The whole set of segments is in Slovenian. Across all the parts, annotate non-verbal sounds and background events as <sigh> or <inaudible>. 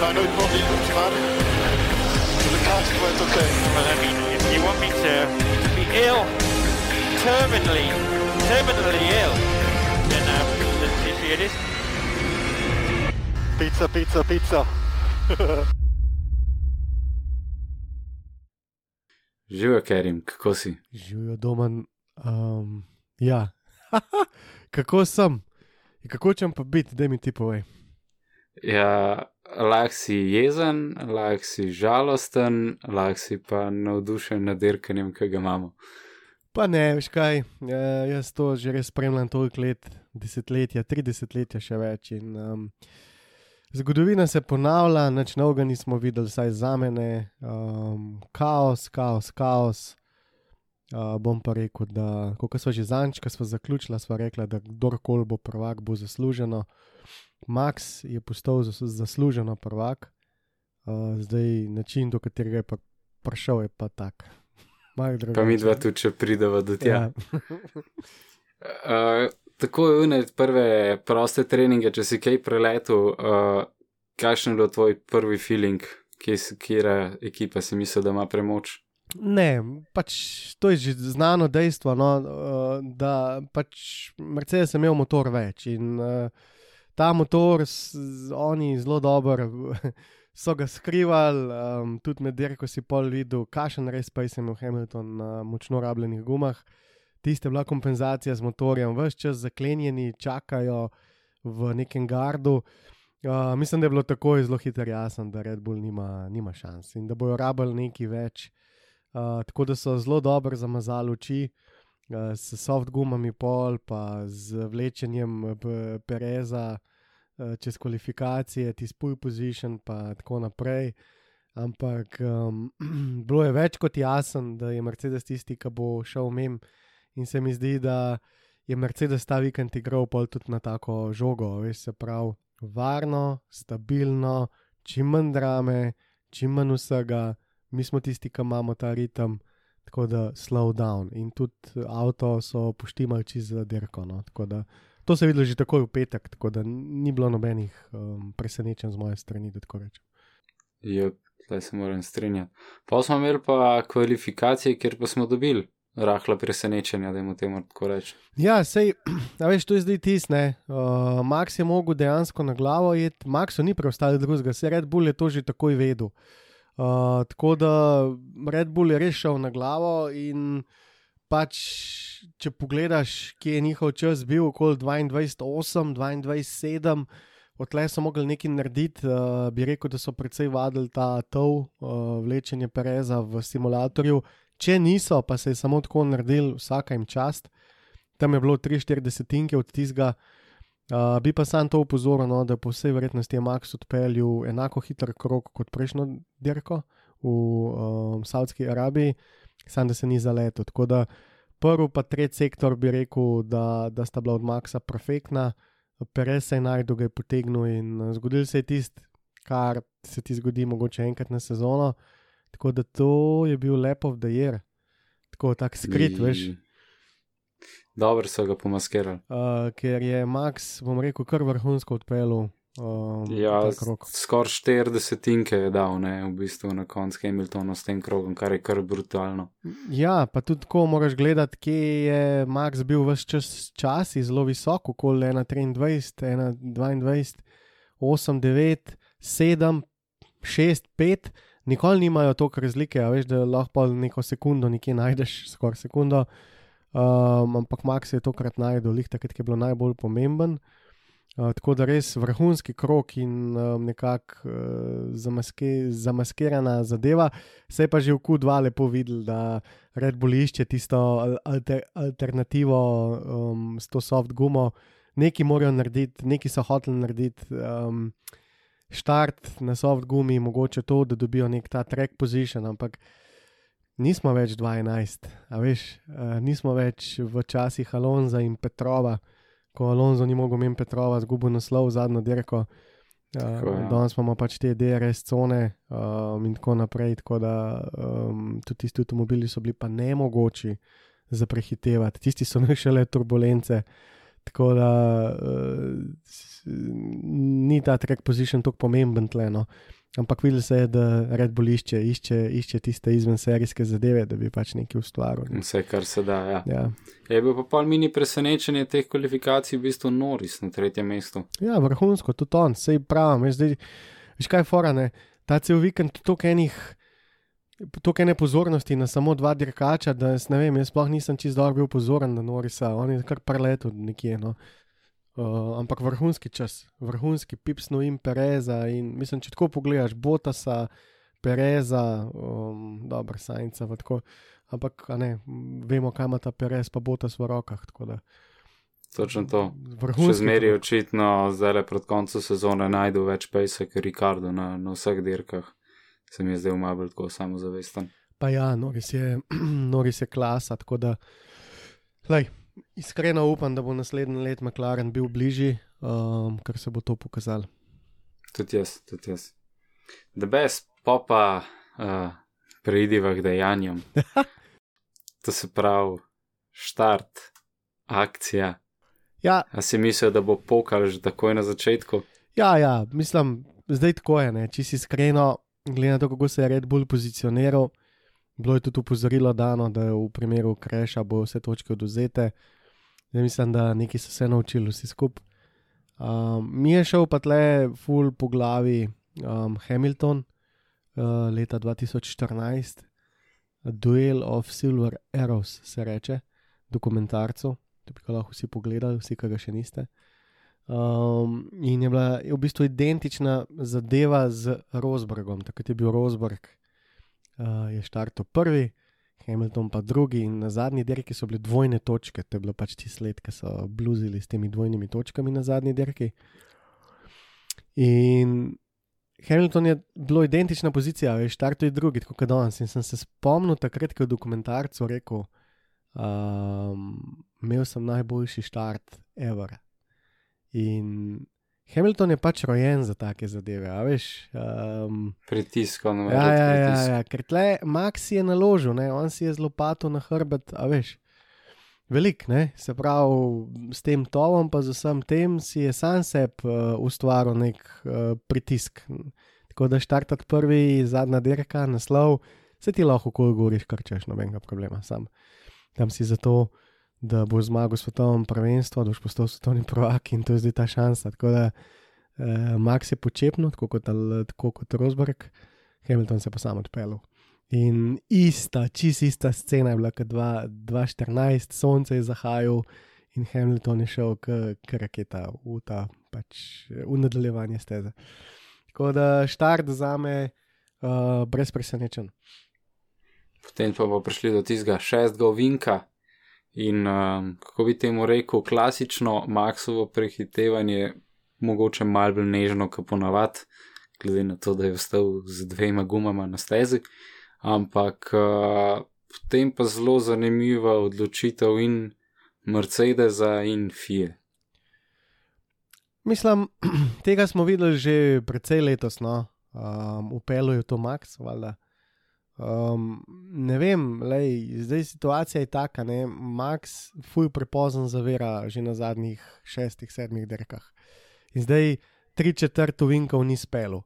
Ga nooit nog niet doen, maar de kaart wordt oké. Well, I mean, if you want me to be ill, terminally, terminally ill, then um, let's see see it is. Pizza, pizza, pizza. <laughs> Živijo, Kerim, kako si? Živijo doma. Um, ja, <laughs> kako sem? In kako čem pa biti, da mi ti povej. Ja, lahko si jezen, lahko si žalosten, lahko si pa navdušen nad dirkanjem, ki ga imamo. Pa ne, veš kaj, ja, jaz to že res spremljam toliko let, desetletja, tri desetletja še več. In, um, zgodovina se ponavlja, nič novega nismo videli, vsaj za mene. Um, kaos, kaos, kaos. Uh, bom pa rekel, da, kot smo že zanč, ko smo zaključili, smo rekli, da kdorkoli bo prvak, bo zasluženo. Max je postal zas zasluženo prvak, uh, zdaj način, do katerega je pa prišel, je pa tak. <laughs> Pa mi dva tudi, če prideva do tja. Ja. <laughs> uh, tako je unet prve proste treninge, če si kaj preletel, uh, kakšen je bil tvoj prvi feeling, kje ekipa si misli, da ima premoč? Ne, pač to je že znano dejstvo, no, uh, da pač Mercedes je imel motor več in uh, ta motor, oni zelo dobro <laughs> so ga skrivali, um, tudi med dirko si pol videl, kakšen res pa je imel Hamilton na močno rabljenih gumah. Tiste bila kompenzacija z motorjem, vse čas zaklenjeni, čakajo v nekem gardu. Uh, mislim, da je bilo takoj zelo hitro jasno, da Red Bull nima, nima šans in da bojo rabili nekaj več. Uh, tako da so zelo dobro zamazali oči uh, s soft gumami, pol pa z vlečenjem Pereza uh, čez kvalifikacije, ti spoj position, pa tako naprej. Ampak um, <clears throat> bilo je več kot jasen, da je Mercedes tisti, ki bo šel mem. In se mi zdi, da je Mercedes ta vikend igral pol tudi na tako žogo, veš, se pravi, varno, stabilno, čim manj drame, čim manj vsega mi smo tisti, ki imamo ta ritem, tako da slow down. In tudi avto so poštimali čez dirko. No? Da, to se je videlo že takoj v petek, tako da ni bilo nobenih um, presenečenj z moje strani, da tako rečem. Ja, zdaj se moram strinjati. Pa smo imeli pa kvalifikacije, kjer pa smo dobili. Rahla presenečenja, da jim temu tako rečem. Ja, sej, <clears throat> a veš, to je zdaj tisne. Uh, Max je mogel dejansko na glavo iti, Maxu ni preostalo drugega, se Red Bull je to že takoj vedel. Uh, tako da Red Bull je rešil na glavo. In pač, če pogledaš, kje je njihov čas bil, okoli 22-8, 22-7, odtlej so mogli nekaj narediti. Uh, bi rekel, da so precej vadili ta tov, uh, vlečenje Pereza v simulatorju. Če niso, pa se je samo tako naredil, vsaka jim čast. Tam je bilo 3-4 desetinke od tistega. Uh, bi pa sam to upozoril, no, da po vsej verjetnosti je Max odpeljal enako hiter krok kot prejšnjo dirko v um, Saudski Arabiji, sam da se ni zaletel. Tako da prvi pa tretji sektor bi rekel, da, da sta bila od Maxa perfektna, Perez se je najdol, ga je potegnil in uh, zgodil se je tisto, kar se ti zgodi mogoče enkrat na sezono. Tako da to je bil lep of the year, tako tak skrit, veš. Dobro so ga pomaskirali. Uh, ker je Max, bom rekel, kar vrhunsko odpeljal. Um, ja, skoraj 40 tinke je dal, ne, v bistvu na koncu Hamiltona s tem krogom, kar je kar brutalno. Ja, pa tudi tako moraš gledati, kje je Max bil vse čas, čas zelo visoko, okoli 1,23, 1,22, 8, 9, 7, 6, 5. Nikoli nimajo toliko razlike, veš, da lahko neko sekundo nekje najdeš, skoraj sekundo. Um, ampak Max je tokrat najdel, lih takrat, ki je bilo najbolj pomemben. Uh, tako da res vrhunski krok in um, nekako uh, zamaske, zamaskirana zadeva. Se je pa že v Q2 lepo videl, da Red Bull išče tisto alter, alternativo um, s to soft gumo. Neki morajo narediti, neki so hoteli narediti um, štart na soft gumi, mogoče to, da dobijo nek ta track position, ampak nismo več 12, a veš, uh, nismo več v časih Alonza in Petrova, ko Alonso ni mogel imeti Petrova, zgubil naslov zadnjo dirko. Tako, Uh, ja. danes imamo pač te DRS cone um, in tako naprej, tako da um, tudi tisti avtomobili so bili pa nemogoči za prehitevati, tisti so <laughs> imeli šele turbulence. Tako da uh, ni ta track position tako pomemben tleno. Ampak videl se je, da Red Bull išče, išče, išče tiste izvenserijske zadeve, da bi pač nekaj ustvaril. Vse, kar se da. Ja. Ja. Je bil pa pol mini presenečenje teh kvalifikacij, v bistvu Noris na tretjem mestu. Ja, vrhunsko, tudi on, sej pravim. Veš, zdaj, veš kaj je fora, ne? Ta cel vikend toliko enih. Toliko ene pozornosti na samo dva dirkača, da jaz ne vem, jaz sploh nisem čist dobro bil pozoren na Norisa, on je kar preletel nekje. No. Uh, ampak vrhunski čas, vrhunski Pipsno in Pereza. In mislim, če tako pogledaš, Botasa, Pereza, um, dobro, Sajnca, tako. Ampak ne, vemo, kam ima ta Perez, pa Botas v rokah. da Točno to. Vrhunski. Še zmeraj očitno, zdaj le pred koncem sezone najdu več pejsa kot Ricardo na, na vseh dirkah. Se mi je zdaj bolj tako samozavesten. Pa ja, Noris je, <clears throat> Noris je klasa, tako da. Lej, iskreno upam, da bo naslednji let McLaren bil bližji, um, ker se bo to pokazalo. Tudi jaz, tudi jaz. The best popa uh, preidiva k dejanjem. <laughs> to se pravi, štart, akcija. Ja, A si mislil, da bo pokal že takoj na začetku? ja, ja, mislim, zdaj tako je, če si iskreno, glede na to, kako se je Red Bull pozicioniral, bilo je tudi upozorilo dano, da v primeru kreša bo vse točke oduzete. Zdaj mislim, da neki so se naučili vsi skupaj. Um, mi je šel pa tle full po glavi um, Hamilton uh, leta 2014, Duel of Silver Arrows se reče, dokumentarcu, da bi lahko vsi pogledali, vsi, ki ga še niste. Um, in je bila je v bistvu identična zadeva z Rosbergom. Takrat je bil Rosberg, uh, je štartal prvi, Hamilton pa drugi, in na zadnji dirki so bile dvojne točke, to je bilo pač ti sled, ki so bluzili s temi dvojnimi točkami na zadnji dirki. In Hamilton je bilo identična pozicija, veš, štartal je drugi, tako kot danes. In sem se spomnil takrat, ko je dokumentarcu rekel, um, imel sem najboljši štart ever. In Hamilton je pač rojen za take zadeve, a veš. Um, Pritisk, on ja, ja, ja, ja, ker tle Max je naložil, ne, on si je z lopato na hrbet, a veš. Velik, ne? se pravi, s tem tovom, pa z vsem tem si je sam sebi uh, ustvaril nek uh, pritisk. Tako da štartati prvi, zadnja dirka, naslov, se ti lahko, ko govoriš, kar češ, nobenega problema. Sam tam si zato, da boš zmagal svetovno prvenstvo, da boš postal svetovni prvak in to je zdaj ta šansa. Tako da uh, Max je počepnil, tako kot, kot Rosberg, Hamilton se pa sam odpeljal. In ista, čist ista scena je bila, kot 2014, sonce je zahajal in Hamilton je šel kot raketa v ta pač v nadaljevanje steze. Tako da štart za me uh, brez presenečen. Potem pa bomo prišli do tistega šestega ovinka. In um, kako bi temu rekel, klasično Maxovo prehitevanje, mogoče malo bolj nežno, kot ponavadi, glede na to, da je ostal z dvema gumama na stezi. Ampak uh, potem pa zelo zanimiva odločitev in Mercedesa in Fije. Mislim, <clears throat> tega smo videli že precej letos, no, um, upeljal je to Max, valjda. Um, ne vem, lej, zdaj situacija je taka, ne, Max fuj prepozen zavira že na zadnjih šestih, sedmih dirkah. In zdaj tri četrt uvinkov ni spelo.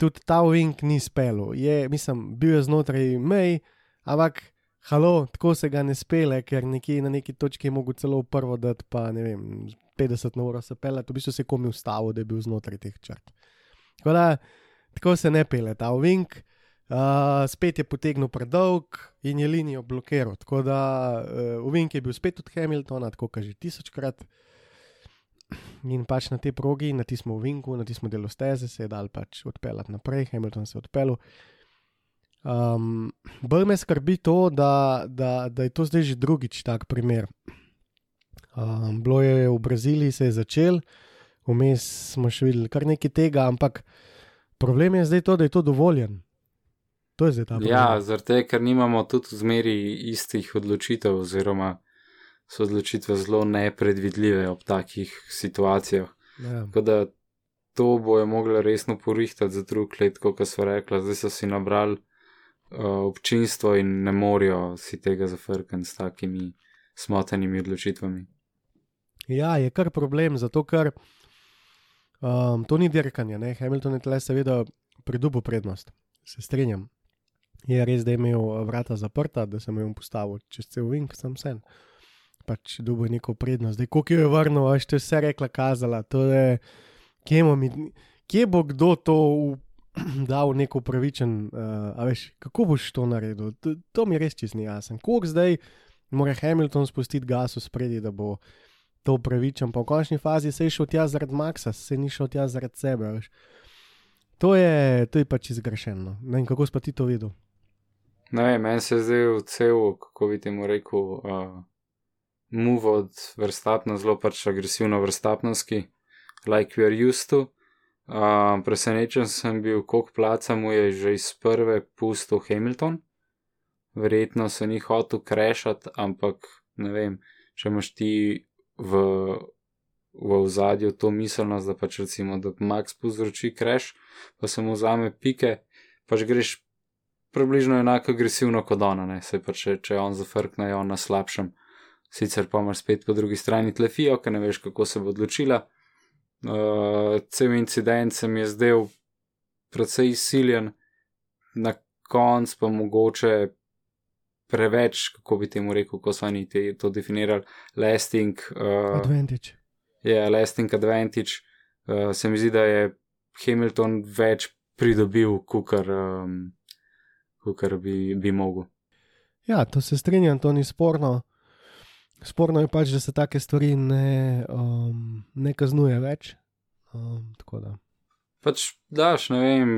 Tudi ta uvink ni spelo. Je, mislim, bil je znotraj mej, ampak halo, tako se ga ne spele, ker nekje na neki točki je mogel celo prvo dati, pa ne vem, 50 na uro se pele, v bistvu se je komi ustavil, da je bil znotraj teh črt. Tako da, tako se ne pele ta uvink. Uh, spet je potegnil predolg in je linijo blokiral. Tako da uh, uvink je bil spet od Hamiltona, tako kot že tisočkrat. In pač na tej progi, na tistem uvinku, na tistem delu steze se je dal pač odpeljati naprej, Hamilton se je odpeljal. Um, bolj me skrbi to, da, da, da je to zdaj že drugič tak primer. Um, bilo je v Braziliji, se je začel, vmes smo še videli kar nekaj tega, ampak Problem je zdaj to, da je to dovoljen. To je zdaj ta problem. Ja, zaradi tega, ker nimamo tudi zmeri istih odločitev, oziroma so odločitve zelo nepredvidljive ob takih situacijah. ja. Tako da to bojo mogli resno porihtati za drug let, kot so rekla, zdaj so si nabrali uh, občinstvo in ne morejo si tega zafrkati s takimi smotenimi odločitvami. Ja, je kar problem, zato ker um, to ni dirkanje. Ne? Hamilton je tle seveda pridobil prednost, se strinjam. Je res, da je imel uh, vrata zaprta, da sem jim postavil čez cel vink, sem sen. Pač je neko prednost, zdaj koliko jo je vrnil, a še vse rekla, kazala. To je, kje, mi, kje bo kdo to v, <clears throat> dal neko pravičen, uh, a veš, kako boš to naredil? To, to mi res čist ni jasen. Koliko zdaj mora Hamilton spustiti gas v spredi, da bo to upravičen, pa v končni fazi se je šel tja zaradi Maxa, se ni šel tja zaradi sebe. Veš. To je, to je pač izgrešeno. Ne vem, kako si pa ti to videl. Ne vem, meni se je v cel, kako bi temu rekel, uh, move od vrstapna zelo pač agresivno vrstapnovski, like we are used to. Uh, presenečen sem bil, koliko placa mu je že iz prve pustil Hamilton. Verjetno se ni hotel krešati, ampak ne vem, če imaš ti v, v ozadju to miselnost, da pač recimo, da Max povzroči kreš, pa se mu vzame pike, pač greš približno enako agresivno kot ona, ne, se pa če, če on zafrkne, je on na slabšem. Sicer pa imaš spet po drugi strani tlefijo, ker ne veš, kako se bo odločila. Uh, cel incident se mi je zdel precej izsiljen, na koncu pa mogoče preveč, kako bi temu rekel, ko so oni te, to definirali, lasting. Uh, Advantage. je yeah, lasting advantage. Uh, se mi zdi, da je Hamilton več pridobil, kukar, um, kukar bi, bi mogel. Ja, to se strinjam, to ni sporno. Sporno je pač, da se take stvari ne, um, ne kaznuje več. Um, da. Pač daš, ne vem,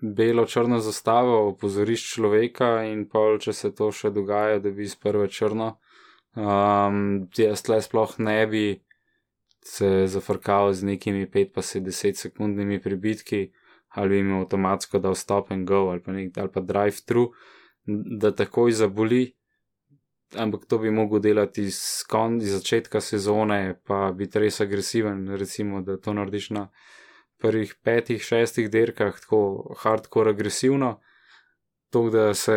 belo-črno zastavo, opozoriš človeka in pol, če se to še dogaja, da bi iz prve črno. Um, jaz tle sploh ne bi se zafrkal z nekimi 5 pa 10 sekundnimi pribitki, ali imel avtomatsko dal stop and go ali pa, nek, ali pa drive through, da takoj zaboli. Ampak to bi mogel delati iz, kon, iz začetka sezone, pa biti res agresiven, recimo, da to narediš na prvih petih, šestih dirkah, tako hardcore agresivno, to, da se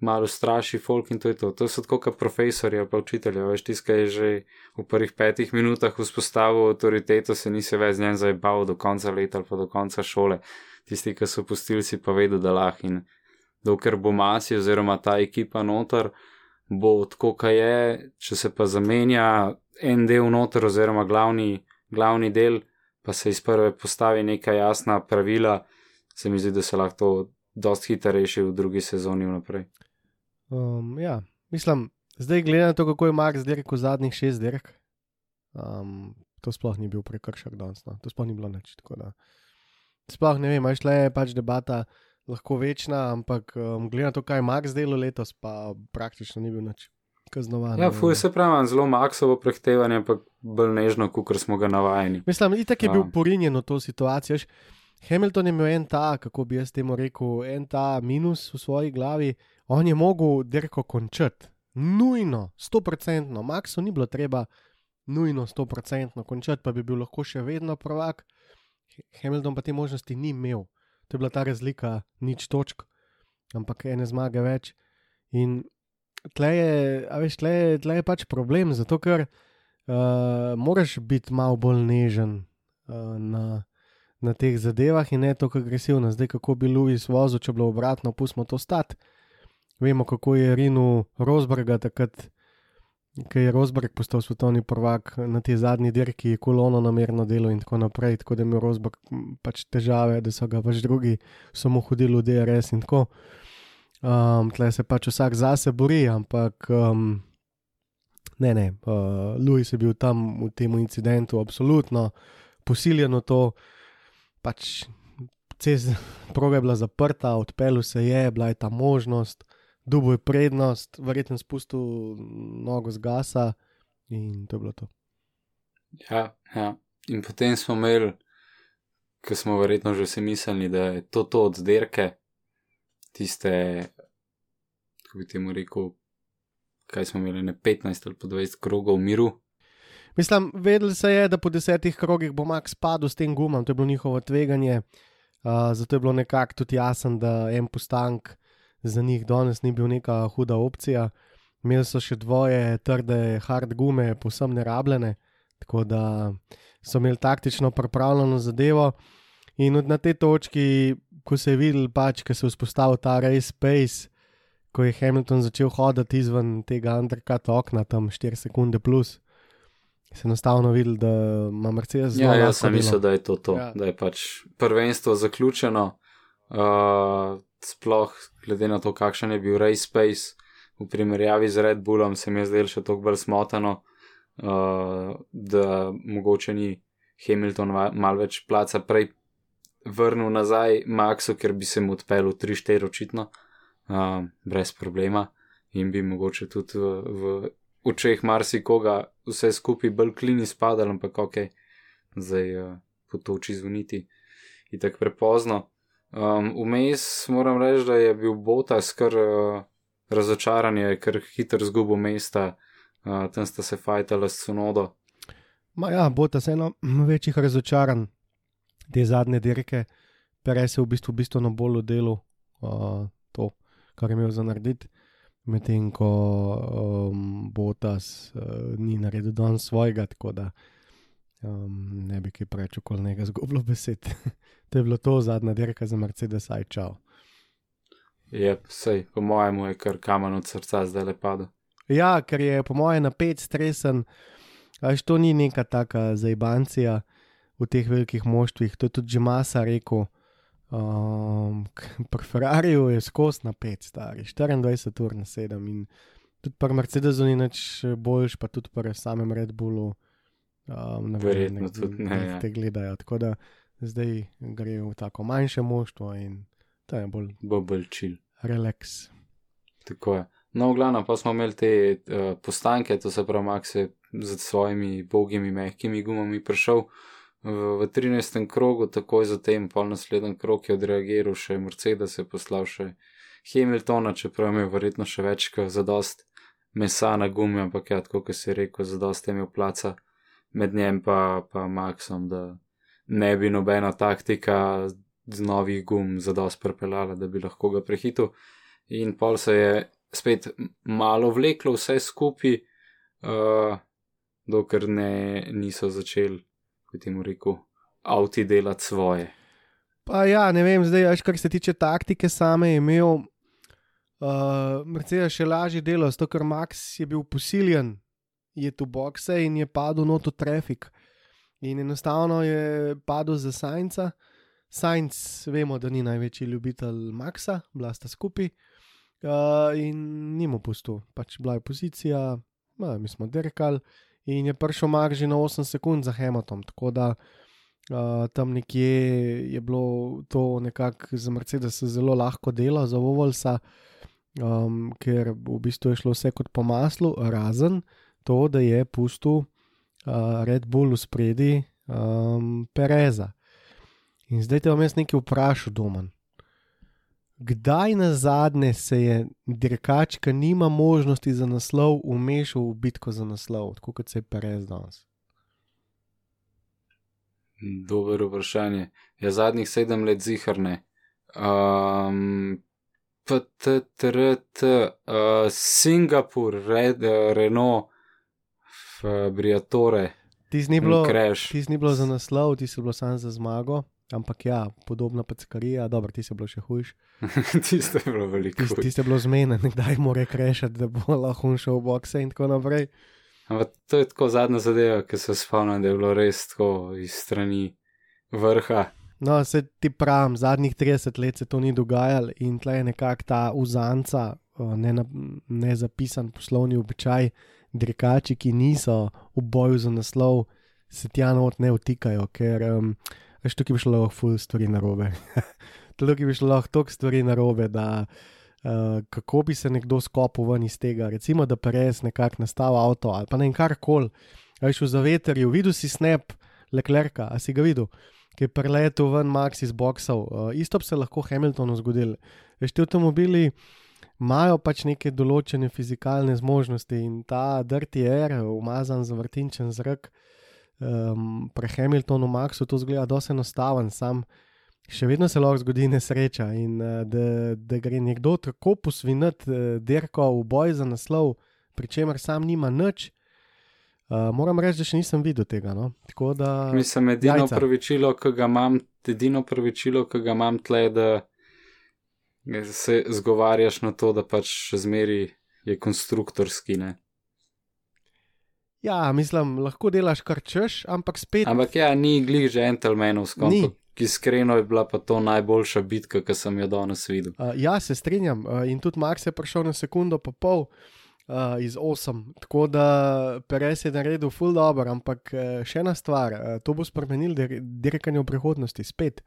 malo straši folk in to je to. To so tako kot profesori ali pa učitelji, veš, tiskaj je že v prvih petih minutah vzpostavil avtoriteto, se nisi več z njem zajebal do konca leta ali pa do konca šole. Tisti, ki so pustili, si pa vedo, da lahko in dokler bo masi oziroma ta ekipa noter, bo tako, kaj je, če se pa zamenja en del noter oziroma glavni, glavni del, pa se iz prve postavi neka jasna pravila, se mi zdi, da se lahko to dosti hitro reši v drugi sezoni vnaprej. Um, ja, mislim, zdaj glede na to, kako je Max dirkal zadnjih šest dirk, um, to sploh ni bil prekršek danes, no. to sploh ni bilo nič. Sploh ne vem, šla je pač debata lahko večna, ampak um, glede na to, kaj je Max delo letos, pa praktično ni bil nič kaznovan. Ja, fuj, se pravi, zelo maksovo prehtevanje, ampak bolj nežno, kot smo ga navajeni. Mislim, itak je bil Ja. porinjen v to situacijo. veš. Hamilton je imel en ta, kako bi jaz temu rekel, en ta minus v svoji glavi. On je mogel dirko končati, nujno, stoprocentno. Maxu ni bilo treba nujno, stoprocentno končati, pa bi bil lahko še vedno prvak. Hamilton pa te možnosti ni imel. To je bila ta razlika, nič točk, ampak ene zmage več. In tle je, a veš, tle je, tle je pač problem, zato ker uh, moraš biti malo bolj nežen uh, na, na teh zadevah in ne tako agresivno. Zdaj, kako bi Louis vozil, če bi bilo obratno, pustimo to stati. Vemo, kako je Rinu Rosberga takrat, ki je Rosberg postal svetovni prvak na tej zadnji dirki, kolono namerno delo in tako naprej. Tako da je imel Rosberg pač težave, da so ga pač drugi samo hodili v DRS in tako. Um, tle se pač vsak zase bori, ampak um, ne, ne, uh, Louis je bil tam v tem incidentu absolutno posiljeno to, pač cez <laughs> proga je bila zaprta, odpeljal se je, bila je ta možnost, dubo je prednost, verjetno spustil nogo z gasa in to je bilo to. Ja, ja. In potem smo imeli, ki smo verjetno že vsi mislili, da je to to od zderke, tiste, kako bi temu rekel, kaj smo imeli, ne 15 ali pa 20 krogov miru. Mislim, vedeli se je, da po desetih krogih bo Max padel s tem gumom, to je bilo njihovo tveganje. Uh, zato je bilo nekako tudi jasno, da en postank za njih danes ni bil neka huda opcija. Imeli so še dvoje trde hard gume, posebno nerabljene, tako da so imeli taktično pripravljeno zadevo. In na tej točki, ko se je videl, pač, ko se je vzpostavil ta race pace, ko je Hamilton začel hoditi izven tega undercut okna, tam 4 sekunde plus, se enostavno videl, da ima Mercedes zelo Ja, jaz sem delo. mislil, da je to to, Ja. ja. da je pač prvenstvo zaključeno. Uh, sploh glede na to, kakšen je bil race pace v primerjavi z Red Bullom, se mi je zdelo še toliko bolj smotano, uh, da mogoče ni Hamilton malo več placa prej vrnil nazaj Maxu, ker bi se mu odpeljal 3-4 očitno, uh, brez problema in bi mogoče tudi v, v očeh marsikoga vse skupaj bolj klin izpadalo, ampak ok, zdaj uh, potoči zvoniti in tako prepozno. Um, Vmes moram reči, da je bil Botas kar uh, razočaran, je kar hitro zgubil mesta, uh, tam sta se fajtala s Sunodo. Ma ja, bo ta eno <clears throat> večjih razočaran te zadnje dirke, Perez je v bistvu bistveno bolj v delu uh, to, kar je imel za narediti, medtem ko um, Botas uh, ni naredil dan svojega, tako da um, ne bi kaj preveč okoli njega <laughs> zgubilo besed. <laughs> to je bilo to zadnja dirka za Mercedes, aj čau. Je, sej, po mojemu je kar kamen od srca zdaj le padel. Ja, ker je po mojem napet, stresen. Až to ni neka taka zajbancija v teh velikih moštvih. To je tudi že masa rekel. Um, pri Ferrariju je skozi napet, stari 24 ur na 7 in tudi pri Mercedesu ni nič boljš, pa tudi pri samem Red Bullu. Um, ne vem, Verjetno nek- tudi ne, nek ja. Te gledajo, tako da zdaj gre v tako manjše moštvo in to je bolj Bo bolj čil. relax. Tako je. No, v glavnem pa smo imeli te uh, postanke, to se pravi, Max je z svojimi bogimi, mehkimi gumami prišel v, v 13. krogu, takoj zatem, pol naslednji krog je odreagiral še Mercedes, je poslal še Hamiltona, čeprav je verjetno še več, kot zadost mesa na gumi, ampak ja, tako kot si rekel, zadost je imel placa med njem pa, pa Maxom, da ne bi nobena taktika z novih gum zadost prepeljala, da bi lahko ga prehitil. In pol se je spet malo vleklo vse skupaj, uh, dokler ne, niso začeli, kot temu rekel, avti delati svoje. Pa ja, ne vem, zdaj, až kar se tiče taktike, same je imel uh, Mercedes še lažje delo, zato ker Max je bil posiljen, je tu bokse in je padel not v trafik. In enostavno je padel za Sajnca. Sajnc, vemo, da ni največji ljubitelj Maxa, bila sta skupaj. Uh, in ni mu pustil, pač bila je pozicija, ma, mi smo dirkali in je prišel Max že na 8 sekund za Hamilton. Tako da Uh, tam nekje je bilo to nekako za Mercedes zelo lahko delo, za Vovolsa, um, ker v bistvu je šlo vse kot po maslu, razen to, da je pustil uh, Red Bull v spredi um, Pereza. In zdaj te bom jaz nekaj vprašal, Domen. Kdaj na zadnje se je dirkač, ki nima možnosti za naslov, umešal v bitko za naslov, tako kot se je Perez danes? Dobro vprašanje. Je zadnjih sedem let ziharne. Um, PTRT, uh, Singapur, Red, uh, Renault, Briatore, Ti ni bilo, bilo za naslov, ti si bilo samo za zmago. Ampak ja, podobna peckarija, dobro, ti si bilo še hujš. <laughs> Tiste je bilo veliko. Ti, ti si bilo zmeden, <laughs> kdaj mora krešati, da bo lahko šel v bokse in tako naprej. Ampak to je tako zadnja zadeva, ki se spomnim, da je bilo res tako iz strani vrha. No, se ti pravim, zadnjih 30 let se to ni dogajalo in tle je nekako ta uzanca, ne, na, ne zapisan poslovni običaj, dirkači, ki niso v boju za naslov, se tja not ne vtikajo, ker um, veš, tukaj bi šlo lahko ful stvari narobe. <laughs> tukaj bi šlo lahko toliko stvari narobe, da uh, kako bi se nekdo skopil ven iz tega. Recimo, da Perez nekako nastavi avto ali pa ne vem karkoli. Veš v zaveterju, videl si snap Leclerca, a si ga videl. ki je preletel ven Max iz boksov. Uh, isto bi se lahko Hamiltonu zgodilo. Veš, ti avtomobili imajo pač neke določene fizikalne zmožnosti in ta Dirty Air, umazan z vrtinčen zrak, um, pri Hamiltonu, Maxu, to zgleda dosti enostaven, sam še vedno se lahko zgodi nesreča in uh, da, da gre nekdo tako posviniti uh, dirko v boj za naslov, pri čemer sam nima nič. Uh, moram reči, da še nisem videl tega. No? Tako Da, Mislim, edino jajca. pravičilo, ki ga imam, edino pravičilo, ki ga imam tle, da se zgovarjaš na to, da pač zmeri je konstruktorski. Ne? Ja, mislim, lahko delaš kar češ, ampak spet. Ampak ja, ni glih ki iskreno je bila pa to najboljša bitka, ki sem jo danes videl. Uh, ja, se strinjam. Uh, in tudi Max je prišel na sekundo, pa pol uh, iz 8. Tako da Perez je naredil full dobro, ampak uh, še ena stvar, uh, to bo spremenil dir dirkanje v prihodnosti, spet.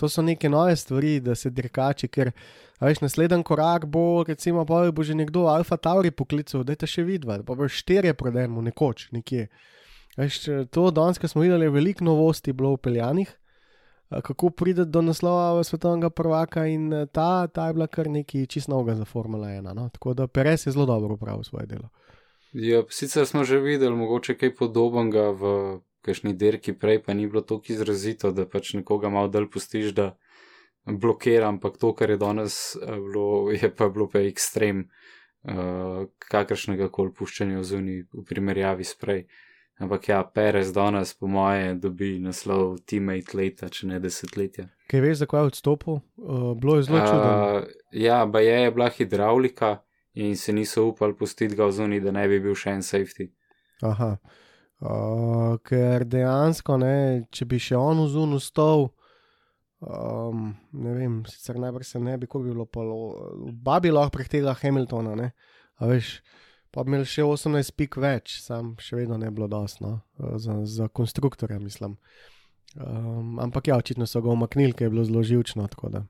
To so neke nove stvari, da se dirkači, ker veš, naslednji korak bo, recimo, pa bo že nekdo Alfa Tauri poklical, da je to še vidva, pa bo štirje prodajmo nekoč nekje. Veš, to danes, ko smo videli, je veliko novosti bilo upeljanih, kako pride do naslova svetovnega prvaka in eh, ta, ta je bila kar nekaj čist novega za Formula 1. No? Tako da Perez je zelo dobro upravil svoje delo. Ja, sicer smo že videli mogoče kaj podobnega v kakšni dirki prej, pa ni bilo tako izrazito, da pač nekoga malo dal pustiš, da blokira, ampak to, kar je danes eh, bilo, <laughs> je pa bilo pa ekstrem uh, kakršnega koli puščanja v zuni v primerjavi s prej. Ampak ja, Perez danes, po moje, dobi naslov teammate leta, če ne desetletja. Kaj veš, zakaj je odstopil? Uh, bilo je zelo čudno. Uh, ja, ba je, je bila hidravlika in se niso upali pustiti ga v zuni, da ne bi bil še en safety. Aha. Uh, ker dejansko, ne, če bi še on v zunu stal, um, ne vem, sicer najbrž se ne bi, ko bi bilo polo, babi lahko prehtela Hamiltona, ne, a veš, pa bi imel še 18 pik več, sam še vedno ne bi bilo dosno, za, za konstruktorja, mislim. Um, ampak ja, očitno so ga omaknili, ker je bilo zelo živčno, tako da.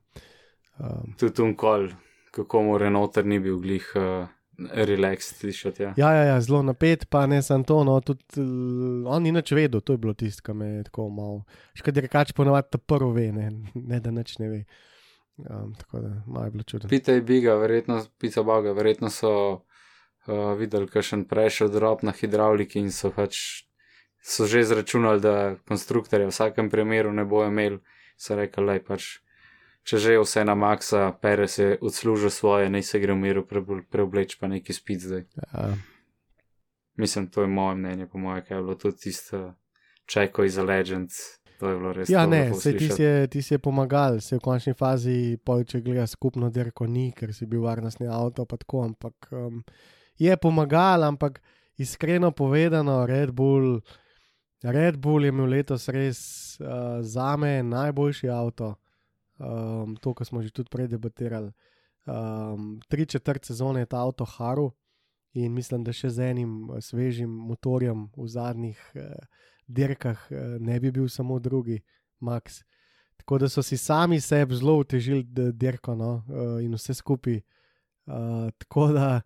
Um, Tudi unkol, kako mu Renault ni bil glih. Uh, Relax, slišati. Ja. Ja, ja, ja, zelo napet, pa ne samo to, no, tudi uh, on ni nič vedel, to je bilo tisto, kar me je tako malo. Škoda, da rekač ponovadi ta prvo ve, ne, ne da nič ne ve. Um, tako da malo je bilo čudno. Pitaj Biga, verjetno, pica Boga, verjetno so uh, videli kakšen prešel drop na hidravliki in so pač so že izračunali, da konstruktorja v vsakem primeru ne bo imel, so rekli, da pač. Če že vse na maksa, Perez je odslužil svoje, naj se gre v miru preobleč, pa neki spit zdaj. Ja. Mislim, to je moje mnenje, po mojem, kaj je bilo tudi tisto čeko iz Legends. Je. Ja, ne, se ti je, ti je pomagal, se v končni fazi, pol, če gleda skupno dirko, ni, ker si bil varnostni avto, pa tako, ampak um, je pomagal, ampak iskreno povedano, Red Bull, Red Bull je imel letos res uh, za me najboljši avto. Um, to, kar smo že tudi prej debatirali. Um, tri četrt sezone je ta avto Haru in mislim, da še z enim eh, svežim motorjem v zadnjih uh, dirkah uh, ne bi bil samo drugi, Max. Tako da so si sami sebi zelo utežili dirko no, uh, in vse skupaj. Uh, tako da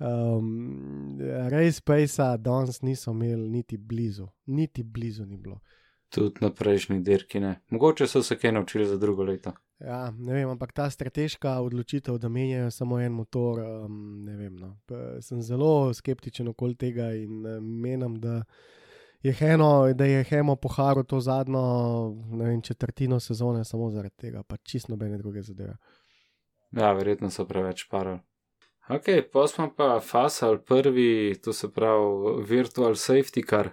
um, res Pejsa danes niso imeli niti blizu, niti blizu ni bilo. Tudi na prejšnji dirki ne. Mogoče so se kaj naučili za drugo leto. Ja, ne vem, ampak ta strateška odločitev, da menjajo samo en motor, um, ne vem. No. Sem zelo skeptičen okoli tega in uh, menim, da je Heno, da je Hemo poharil to zadnjo vem, četrtino sezone samo zaradi tega, pa čisto nobene druge zadeve. Ja, verjetno so preveč parali. Ok, pa smo pa fasal prvi, to se pravi virtual safety car.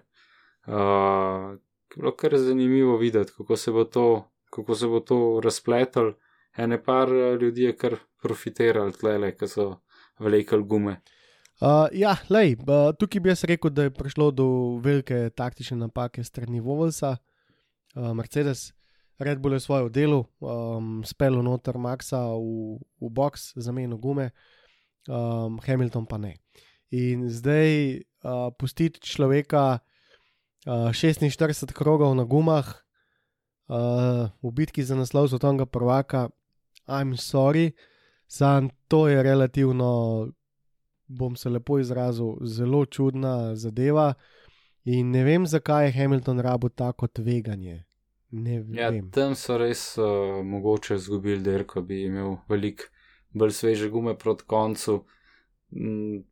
Uh, bilo kar zanimivo videti, kako se bo to, kako se bo to razpletel. Ene par eh, ljudi je kar profitiral tlele, ki so vlekli gume. Uh, ja, lej, uh, tukaj bi jaz rekel, da je prišlo do velike taktične napake strani Vovelsa. Uh, Mercedes, Red Bull je svoje delo, um, spelo noter Maxa v, v box, zamenjal gume, um, Hamilton pa ne. In zdaj uh, pustiti človeka uh, 46 krogov na gumah uh, v bitki za naslov svetovnega prvaka, I'm sorry, sam to je relativno bom se lepo izrazil, zelo čudna zadeva. In ne vem, zakaj je Hamilton rabo tako tveganje. Ja, tam so res uh, mogoče izgubili dirko, bi imel veliko bolj sveže gume proti koncu. Mm,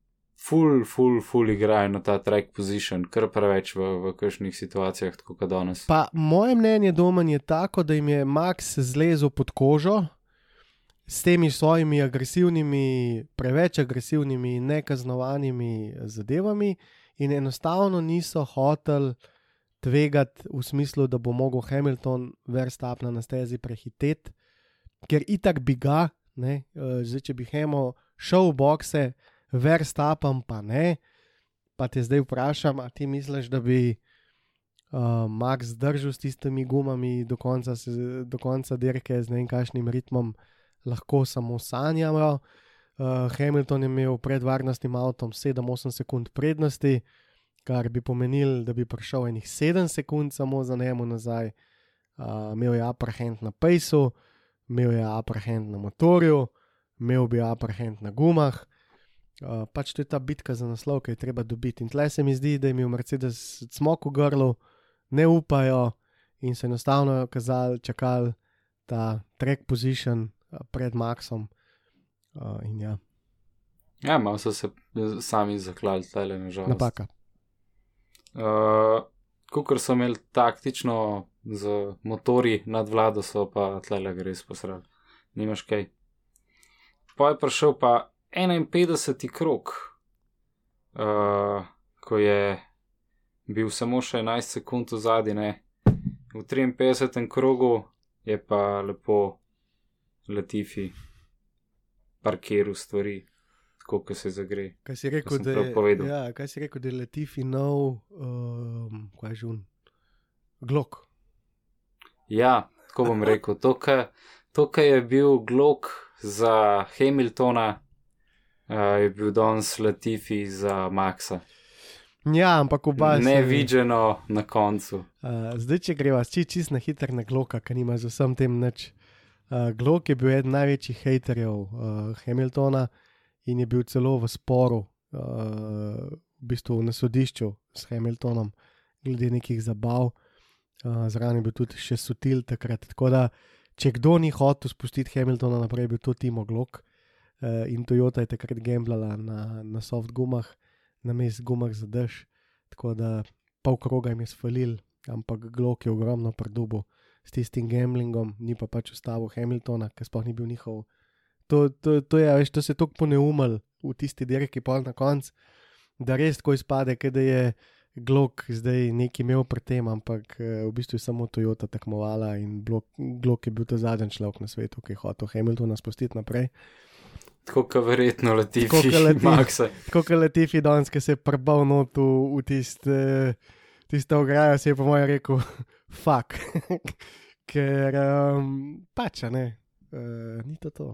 Ful, ful, ful igrajo na ta track position, kar preveč v, v kakšnih situacijah, tako kot danes. Pa moje mnenje domen je tako, da jim je Max zlezel pod kožo s temi svojimi agresivnimi, preveč agresivnimi, nekaznovanimi zadevami in enostavno niso hoteli tvegati v smislu, da bo mogel Hamilton Verstappen na stezi prehiteti, ker itak bi ga, ne, eh, zdaj če bi Hemo šel v bokse, Verstappen pa ne. Pa te zdaj vprašam, a ti misliš, da bi uh, Max zdržal s tistimi gumami do konca, do konca dirke z ne vem kakšnim ritmom, lahko samo sanjamo. Uh, Hamilton je imel pred varnostnim avtom 7-8 sekund prednosti, kar bi pomenilo, da bi prišel enih 7 sekund samo za njemu nazaj. Uh, imel je upper hand na pejsu, imel je upper hand na motorju, imel bi upper hand na gumah. Uh, pač to je ta bitka za naslov, ki je treba dobiti. In tle se mi zdi, da jim je Mercedes smok v grlu, ne upajo in so enostavno kazali, čakali ta track position uh, pred Maxom. Uh, ja, Ja, malo so se sami zaklali, tale nažalost. napaka. Uh, Kukor so imeli taktično z motori nad vlado, so pa tlele res posrali. Nimaš kaj. Pa je prišel pa 51. krok, uh, ko je bil samo še 11 sekund v zadnji, v 53. krogu je pa lepo Latifi parkiral stvari, tako kot se zagre. Kaj si rekel, da je, povedal. ja, kaj si rekel, da je Latifi nov, um, kaj že un, glok. Ja, tako bom rekel. To, kar je bil Glock za Hamiltona, je bil danes Latifi za Maxa. Ja, ampak oba se- Nevideno na koncu. Uh, zdaj, če greva či čist na hiter na Gloka, ki nima z vsem tem nič. Uh, Glok je bil eden največjih haterjev uh, Hamiltona in je bil celo v sporu, uh, v bistvu na sodišču s Hamiltonom, glede nekih zabav. Uh, Zraven je bil tudi še sutil takrat. Tako da, če kdo ni hotel spustiti Hamiltona naprej, je bil to Timo Glok. Uh, in Toyota je takrat gamblala na, na soft gumah, na mest gumah za dež. Tako da pol kroga jim je svalil, ampak Glok je ogromno predubo s tistim gamblingom, ni pa pač ustavil Hamiltona, ker sploh ni bil njihov. To, to, to, je, veš, to se je tako poneumil v tisti dirki, pol na koncu, da res tako izpade, da je Glok zdaj nekaj imel pred tem, ampak eh, v bistvu je samo Toyota tekmovala in Glok je bil ta zadnji človek na svetu, ki je hotel Hamiltona spustiti naprej. Tako kot verjetno Latifi Latifi. Maxa. Tako kot Latifi <laughs> danes, ki se je prbal not v, tiste, tiste ograje, se je po mojem rekel, <laughs> fuck. <laughs> Ker um, pač, ne, uh, ni to to.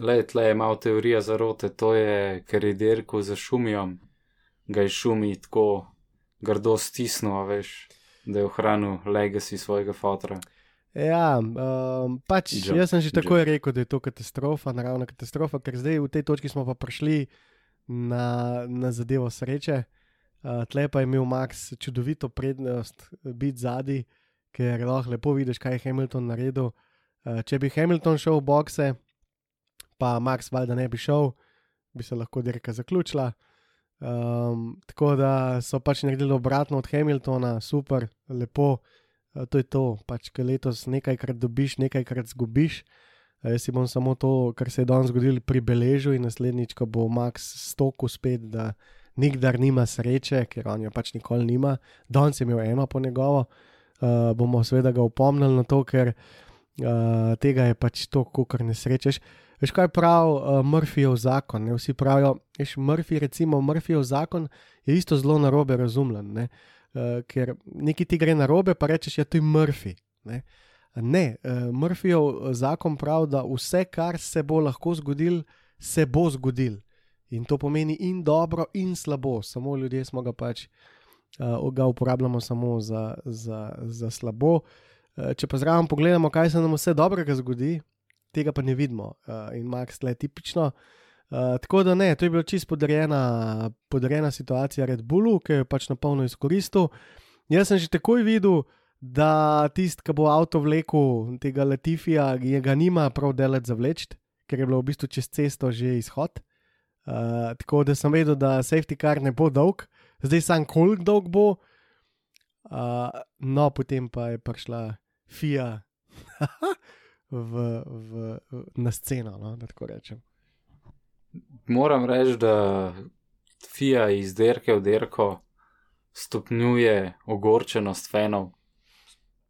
Le, tle je malo teorija zarote, to je, ker je dirko za šumijom, ga je šumi tako grdo stisnil, veš, da je ohranil legacy svojega fotra. Ja, um, pač Joe, jaz sem že takoj Joe. rekel, da je to katastrofa, naravna katastrofa, ker zdaj v tej točki smo pa prišli na, na zadevo sreče. Uh, tle pa je imel Max čudovito prednost eh, biti zadnji, ker lahko lepo vidiš, kaj je Hamilton naredil. Uh, če bi Hamilton šel v bokse, pa Max valjda ne bi šel, bi se lahko dirka zaključila. Um, tako da so pač naredili obratno od Hamiltona, super, lepo. Uh, to je to, pač, ker letos nekajkrat dobiš, nekajkrat zgubiš. Uh, jaz si bom samo to, kar se je danes zgodilo, pribeležil in naslednjič, ko bo Max stokil spet, da nikdar nima sreče, ker on jo pač nikoli nima. Danes je imel eno po njegovo, uh, bomo seveda ga upomnili na to, ker uh, tega je pač to, kar ne srečeš. Veš kaj pravi uh, Murphyjev zakon? Ne? Vsi pravijo, veš, Murphy, recimo Murphyjev zakon je isto zelo narobe razumljen. Ne? Uh, ker nekaj ti gre na robe, pa rečeš, da ja, je to Murphy. Ne, ne uh, Murphyjev zakon pravi, da vse, kar se bo lahko zgodil, se bo zgodil. In to pomeni in dobro, in slabo. Samo ljudje smo ga pač, uh, ga uporabljamo samo za, za, za slabo. Uh, če pa zraven pogledamo, kaj se nam vse dobrega zgodi, tega pa ne vidimo. Uh, in Max je tipično. Uh, tako da ne, to je bila čisto podrejena, podrejena situacija Red Bullu, ki je pač na polno izkoristil. Jaz sem že takoj videl, da tisti, ki bo avto vlekel tega Latifija, je ga nima prav delati zavleči, ker je bilo v bistvu čez cesto že izhod. Uh, tako da sem vedel, da safety car ne bo dolg, zdaj sam koliko dolg bo. Uh, no, potem pa je prišla FIA <laughs> v, v, na sceno, no, da tako rečem. Moram reči, da FIA iz derke v derko stopnjuje ogorčenost fanov,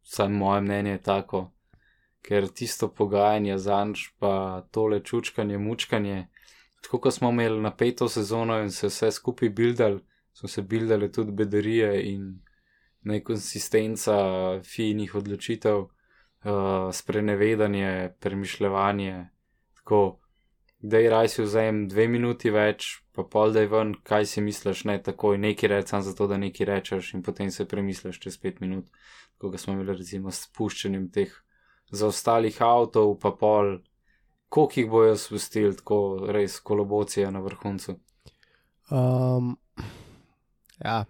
vsaj moje mnenje je tako, ker tisto pogajanje za nič, pa tole čučkanje, mučkanje. Tako kot smo imeli napeto sezono in se vse skupaj bildali, so se bildali tudi bedarije in nekonsistenca finih odločitev, uh, sprenevedanje, premišljanje. Tako, da je raj si vzem dve minuti več, pa pol da je ven, kaj si misliš, ne takoj neki rečem, zato da neki rečeš in potem se premisliš čez pet minut, kot smo imeli recimo s spuščanjem teh zaostalih avtov, pa pol, koliko jih bojo spustili, tako res kolobocija na vrhuncu. Um, ja,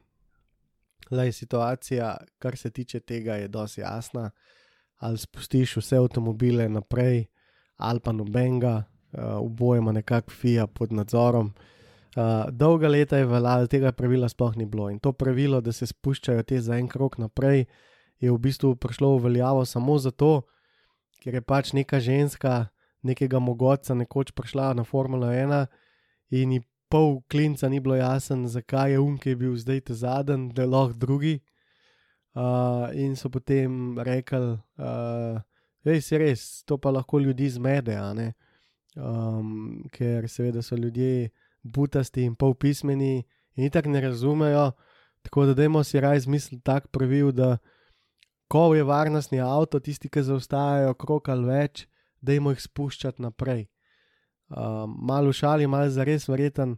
le situacija, kar se tiče tega, je dosti jasna. Ali spustiš vse avtomobile naprej, ali pa nobenega, uh, obojema nekako FIA pod nadzorom. Uh, dolga leta je veljalo, tega pravila sploh ni bilo. In to pravilo, da se spuščajo te za en krok naprej, je v bistvu prišlo v veljavo samo zato, ker je pač neka ženska, nekega mogoca, nekoč prišla na Formula 1 in ji pol klinca ni bilo jasen, zakaj je um, ki je bil zdaj te zadnji, da lahko drugi. Uh, in so potem rekli, uh, je res, to pa lahko ljudi zmede, um, ker seveda so ljudje butasti in pol pismeni in tako ne razumejo. Tako da dajmo si raj zamisliti tak pravil, da ko je varnostni avto, tisti, ki zaostajajo krok ali več, dajmo jih spuščati naprej. Um, malo šali, malo za res verjeten.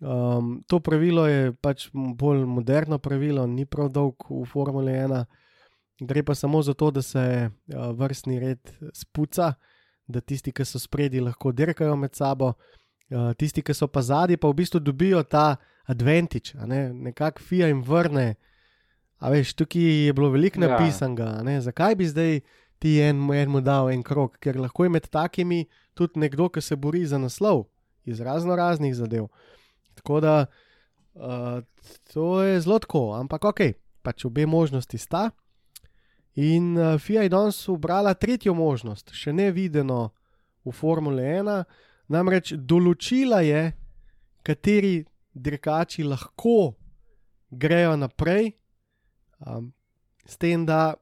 Um, to pravilo je pač bolj moderno pravilo, ni prav dolg v Formule 1. Gre pa samo za to, da se uh, vrstni red spuca, da tisti, ki so spredi, lahko dirkajo med sabo, uh, tisti, ki so pa zadnji, pa v bistvu dobijo ta advantage, ne? nekako FIA jim vrne. A veš, tukaj je bilo veliko Ja. napisanega, ne? zakaj bi zdaj ti en, enemu dal en krok, ker lahko je med takimi tudi nekdo, ki se bori za naslov iz razno raznih zadev. Tako da uh, to je zelo tako, ampak ok, pač obe možnosti sta. In uh, FIA je danes ubrala tretjo možnost, še ne videno v Formule 1, namreč določila je, kateri dirkači lahko grejo naprej, um, s tem, da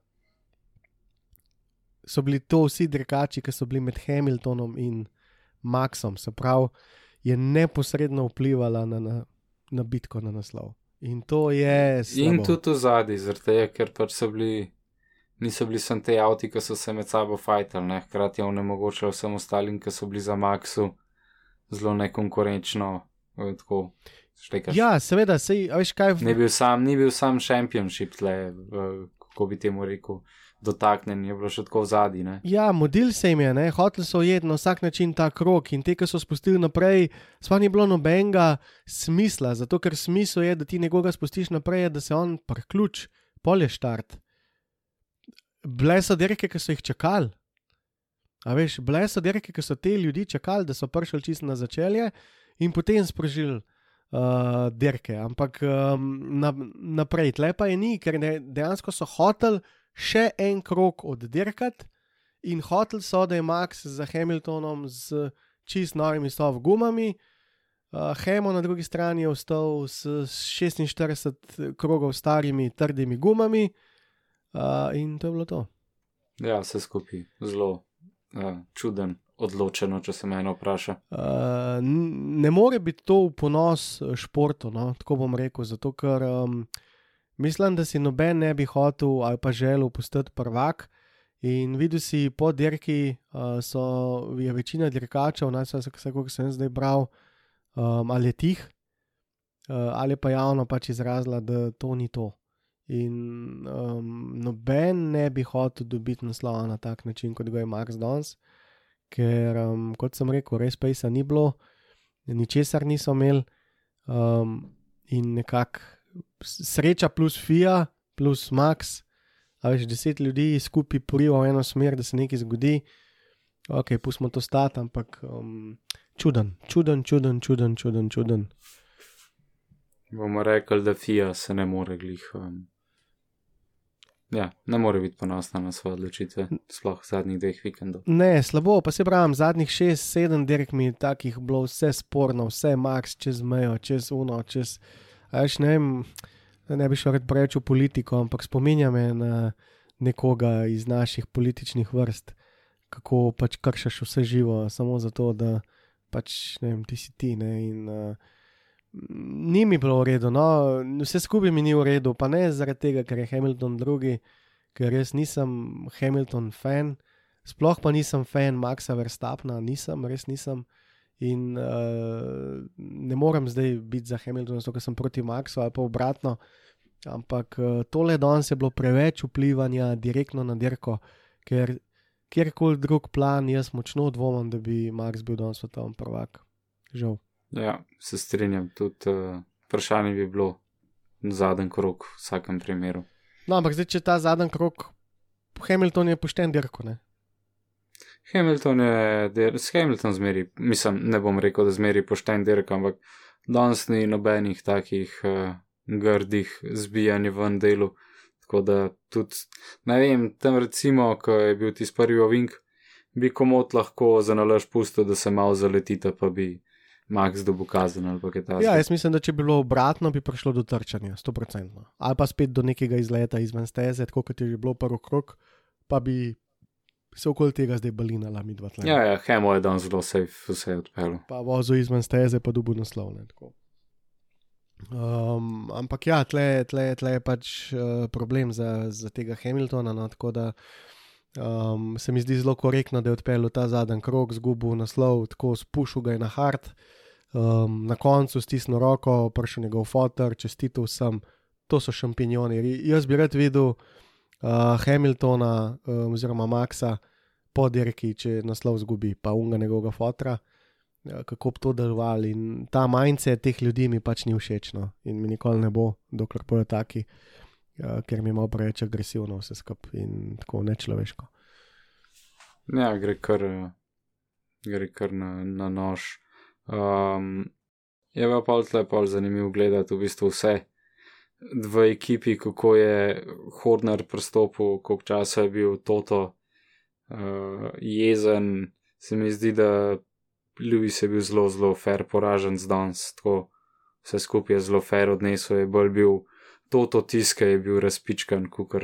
so bili to vsi dirkači, ki so bili med Hamiltonom in Maxom, se pravi, je neposredno vplivala na, na, na bitko na naslov. In to je. Slabo. In tudi v zadnji, zaradi tega, ker pač so bili, niso bili samo te avti, ki so se med sabo fajtali, hkrati je onemogočal vsem ostalim, ki so bili za Maxu zelo nekonkurenčno. eh, Tako, štekaš. Ja, seveda, sej, veš kaj. v- Ni bil sam, ni bil sam šampionship tle, v- kako bi temu rekel, dotaknen, je bilo še tako zadnji. Ja, model se jim je, ne? hoteli so ujeti na vsak način ta krok in te, ki so spustili naprej, sploh ni bilo nobenega smisla, zato ker smisel je, da ti nekoga spustiš naprej, da se on priključ, polje štart. Bile so dirke, ki so jih čakali. A veš, bile so dirke, ki so te ljudi čakali, da so prišli čisto na začelje in potem sprožili uh, dirke. Ampak um, na, naprej, tle pa je ni, ker ne, dejansko so hoteli še en krok oddirkati in hotel so, da je Max za Hamiltonom z čist novimi stov gumami. Uh, Hemo na drugi strani je ostal s 46 krogov starimi trdimi gumami in to je bilo to. Ja, vse skupaj zelo uh, čuden, odločeno, če se me eno vpraša. Uh, ne more biti to v ponos eh, športu, no? tako bom rekel, zato ker um, mislim, da si noben ne bi hotel ali pa želel postati prvak. In videl si po dirki, uh, so, je večina dirkačev, najvsaj vse, kar sem zdaj bral, um, ali je tih, uh, ali pa javno pač izrazila, da to ni to. In um, noben ne bi hotel dobiti naslova na tak način, kot ga je Max Dons, ker, um, kot sem rekel, res pejsa ni bilo, ničesar niso imeli. Um, in nekako sreča plus FIA plus Max, A veš, deset ljudi skupaj poriva v eno smer, da se nekaj zgodi. Ok, pustimo to stati, ampak um, čuden, čuden, čuden, čuden, čuden, čuden. Bomo rekli, da FIA se ne more glih. Um, ja, ne more biti ponosna na svoje odločitve, sploh zadnjih dveh vikendov. Ne, slabo, pa se pravim, zadnjih šest, sedem dirk mi je takih bilo vse sporno, vse max čez mejo, čez uno, čez. a Veš, ne vem, ne bi šel rad preveč v politiko, ampak spominja me na nekoga iz naših političnih vrst, kako pač kršaš vse živo, samo zato, da pač ne vem, ti si ti. Ne, in, uh, ni mi bilo v redu, no, vse skupaj mi ni v redu, pa ne zaradi tega, ker je Hamilton drugi, ker res nisem Hamilton fan, sploh pa nisem fan Maxa Verstappna, nisem, res nisem. In uh, ne morem zdaj biti za Hamiltona, zato ker sem proti Maxu ali pa obratno. Ampak uh, tole danes je bilo preveč vplivanja direktno na dirko, ker kjerkoli drug plan, jaz močno dvomim, da bi Max bil danes svetovni prvak. Žal. Ja, se strinjam, tudi uh, vprašanje bi bilo zadnji krok v vsakem primeru. No, ampak zdaj, če ta zadnji krok, Hamilton je pošten dirko, ne? Hamilton je, der, s Hamilton zmeri, mislim, ne bom rekel, da zmeri pošten dirk, ampak danes ni nobenih takih uh, grdih zbijanj ven delu. Tako da tudi, ne vem, tam recimo, ko je bil tisti prvi ovink, bi komot lahko za nalož pustil, da se malo zaletita, pa bi Max dobu kazen ali kaj takega. Ja, jaz mislim, da če bi bilo obratno, bi prišlo do trčanja, 100%. Ali pa spet do nekega izleta izven steze, tako kot je že bilo prvi krok, pa bi se okoli tega zdaj balinala, mi dva tleh. Ja, ja, Hemo je danes zelo safe vse odpeljal. Pa vozil izven steze, pa dubu naslovne. Um, ampak ja, tle, tle, tle je pač uh, problem za, za tega Hamiltona. No, tako da um, se mi zdi zelo korektno, da je odpeljal ta zadnji krok, zgubil naslov, tako spušil ga je na hard. Um, na koncu stisnil roko, prišel njegov fotor, čestitil sem, to so šampinjoni. Jaz bi rad videl uh, Hamiltona um, oziroma Maxa po dirki, če naslov zgubi, pa unga njegovega fotra. Ja, kako bi to delovali. In ta majce teh ljudi mi pač ni všeč, no. in mi nikoli ne bo, dokler bojo taki, ja, ker mi je malo preveč agresivno vse skupaj in tako nečloveško. Ja, gre kar, gre kar na, na nož. Um, je pa pol tle pol zanimivo gledati v bistvu vse v ekipi, kako je Hodner pristopil, koliko časa je bil Toto uh, jezen. Se mi zdi, da Lewis je bil zelo, zelo fair poražen z danes, tako vse skupaj je zelo fair odnesel, je bolj bil Toto tiska, je bil razpičkan, kot uh,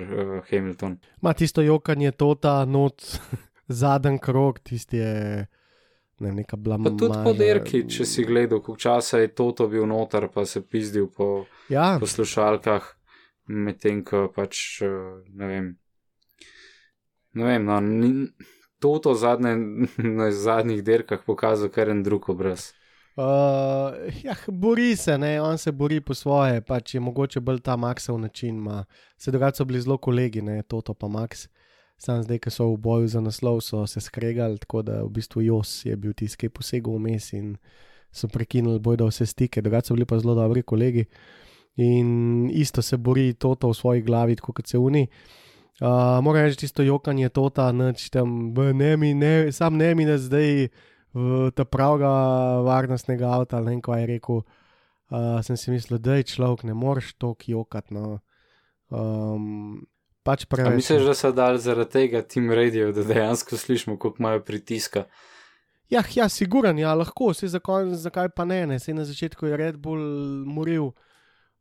Hamilton. Ma tisto jokanje, tota, not, <laughs> zadnji krok, tisti je ne, neka blama. Pa tudi po derki, če si gledal, koliko časa je Toto bil noter, pa se pizdil po Ja, poslušalkah, medtem ko pač uh, ne vem. Ne vem, no, ni, Toto zadnje, <laughs> na zadnjih derkah pokazal kar en drug obraz. Uh, ja, bori se, ne? on se bori po svoje, pač je mogoče bolj ta Maxov način. Ma. Se drugače so bili zelo kolegi, ne Toto pa Max. Sam zdaj, ki so v boju za naslov, so se skregali, tako da v bistvu Jos je bil tisti, ki je posegel vmes in so prekinili boj, da vse stike, drugače so bili pa zelo dobri kolegi. In isto se bori Toto v svoji glavi, tako kot se uni. Uh, moram reči, tisto jokanje Tota, noč tam, "B, ne mi, ne, sam ne mi, da zdaj v ta pravega varnostnega avta, ali ne vem, kaj je rekel. Uh, sem si mislil, da je človek, ne moreš to kjokati. No. Um, pač A preveč. misliš, da so dal zaradi tega Team Radio, da dejansko slišimo, koliko imajo pritiska? Ja, ja, siguran, ja, lahko, se zakaj, zakaj pa ne, ne, se na začetku je Red Bull moril.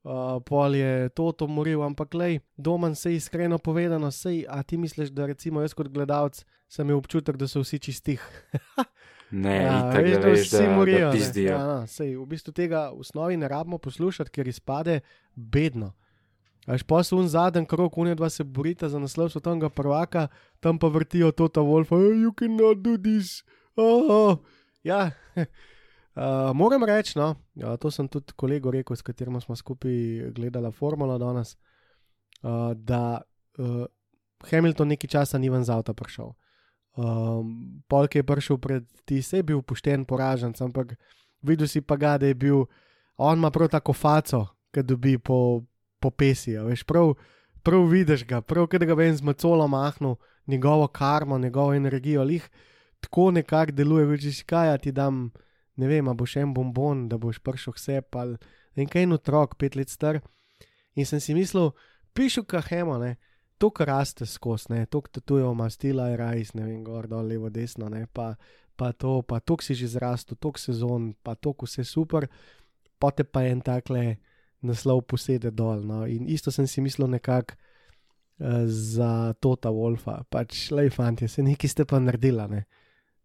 Uh, pol je to to moril, ampak lej, doma se iskreno povedano, sej, a ti misliš, da recimo jaz kot gledalec sem imel občutek, da so vsi čistih. <laughs> Ne, Ja, itak, veš, da veš, da, morijo, da pizdijo. Ja, no, sej, v bistvu tega v osnovi ne rabimo poslušati, ker izpade bedno. Až pa so un zadnji krok, unija dva se borita za naslov svetovnega prvaka, tam pa vrtijo to ta Wolf, oh, you cannot do this. Oh, oh. Ja, <laughs> uh, moram reči, no, ja, to sem tudi kolegu rekel, s katerim smo skupaj gledali Formulo danes, uh, da uh, Hamilton nekaj časa ni ven z avta prišel. Um, Polk je prišel pred ti, se je bil pošten poražen, ampak videl si pa ga, da je bil, on ima prav tako faco, ki dobi po, po pesi, veš, prav, prav vidiš ga, prav kad ga vem z macolo mahnu, njegovo karmo, njegovo energijo, lih tako nekako deluje, veš, kaj ja ti dam, ne vem, a boš en bombon, da boš prišel vse, pa en kaj en otrok, pet let star. In sem si mislil, pišu kahemo, ne. To, kar raste skozi, ne, to, kar tujo ima stila, je rajs, ne vem, gor, dol, levo, desno, ne, pa, pa to, pa to, si že zrastel, to sezon, pa to, vse super, pote pa en takle naslov posede dol. No. In isto sem si mislil nekako uh, za Tota Wolfa, pač le fanti, se nekaj ste pa naredila, ne.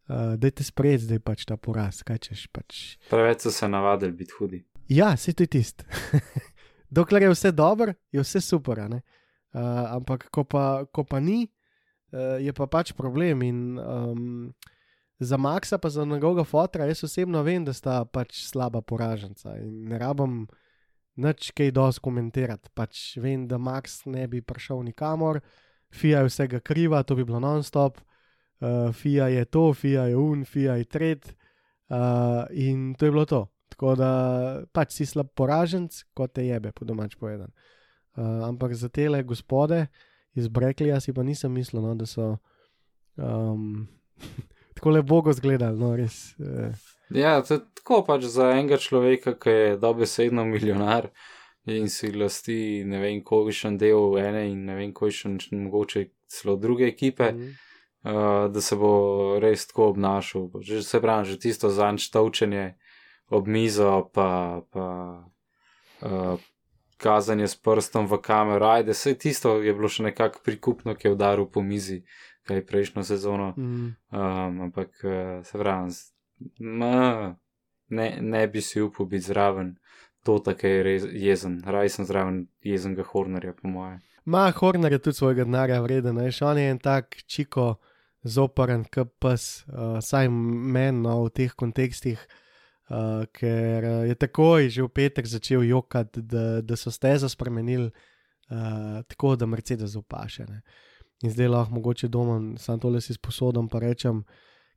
Uh, Dajte sprejeti zdaj pač ta poraz, kaj češ pač. Preveč so se navadili biti hudi. Ja, se to je tist. <laughs> Dokler je vse dobro, je vse super. Uh, ampak, ko pa, ko pa ni, uh, je pa pač problem. In um, za Maxa, pa za njegovega fotra, jaz osebno vem, da sta pač slaba poraženca in ne rabim nič kaj dosti komentirati. Pač vem, da Max ne bi prišel nikamor, Fija je vsega kriva, to bi bilo non-stop, uh, Fija je to, Fija je un, Fija je tret. Uh, in to je bilo to. Tako da pač si slab poraženc, kot te jebe, po domač povedan. Uh, ampak za tele gospode iz Breklija si pa nisem mislil, no, da so <laughs> um, tako le bogo zgledali, no res. Uh. Ja, to je tako pač za enega človeka, ki je dobesedno milijonar in si lasti ne vem, kolikšen del ene in ne vem, kolikšen mogoče celo druge ekipe. Mm. Uh, da se bo res tako obnašal. Že se pravi, že tisto zanč točenje, ob mizo, pa, pa uh, kazanje s prstom v kamero. Ajde, vse tisto je bilo še nekako prikupno, ki je udaril po mizi, kaj prejšnjo sezono. Mm. Um, ampak uh, se pravi, ne, ne bi si upal biti zraven. To tako je rez, jezen, raj sem zraven jezenega Hornerja, po moje. Ma, Horner je tudi svojega denarja vreden, veš, on je en tak čiko, zoporen, kot pes, uh, saj meni no, v teh kontekstih. Uh, ker je takoj že v petek začel jokati, da, da so stezo spremenili uh, tako, da Mercedes upaše. Ne. In zdaj lahko mogoče doma, sam tole si sposodom, pa rečem,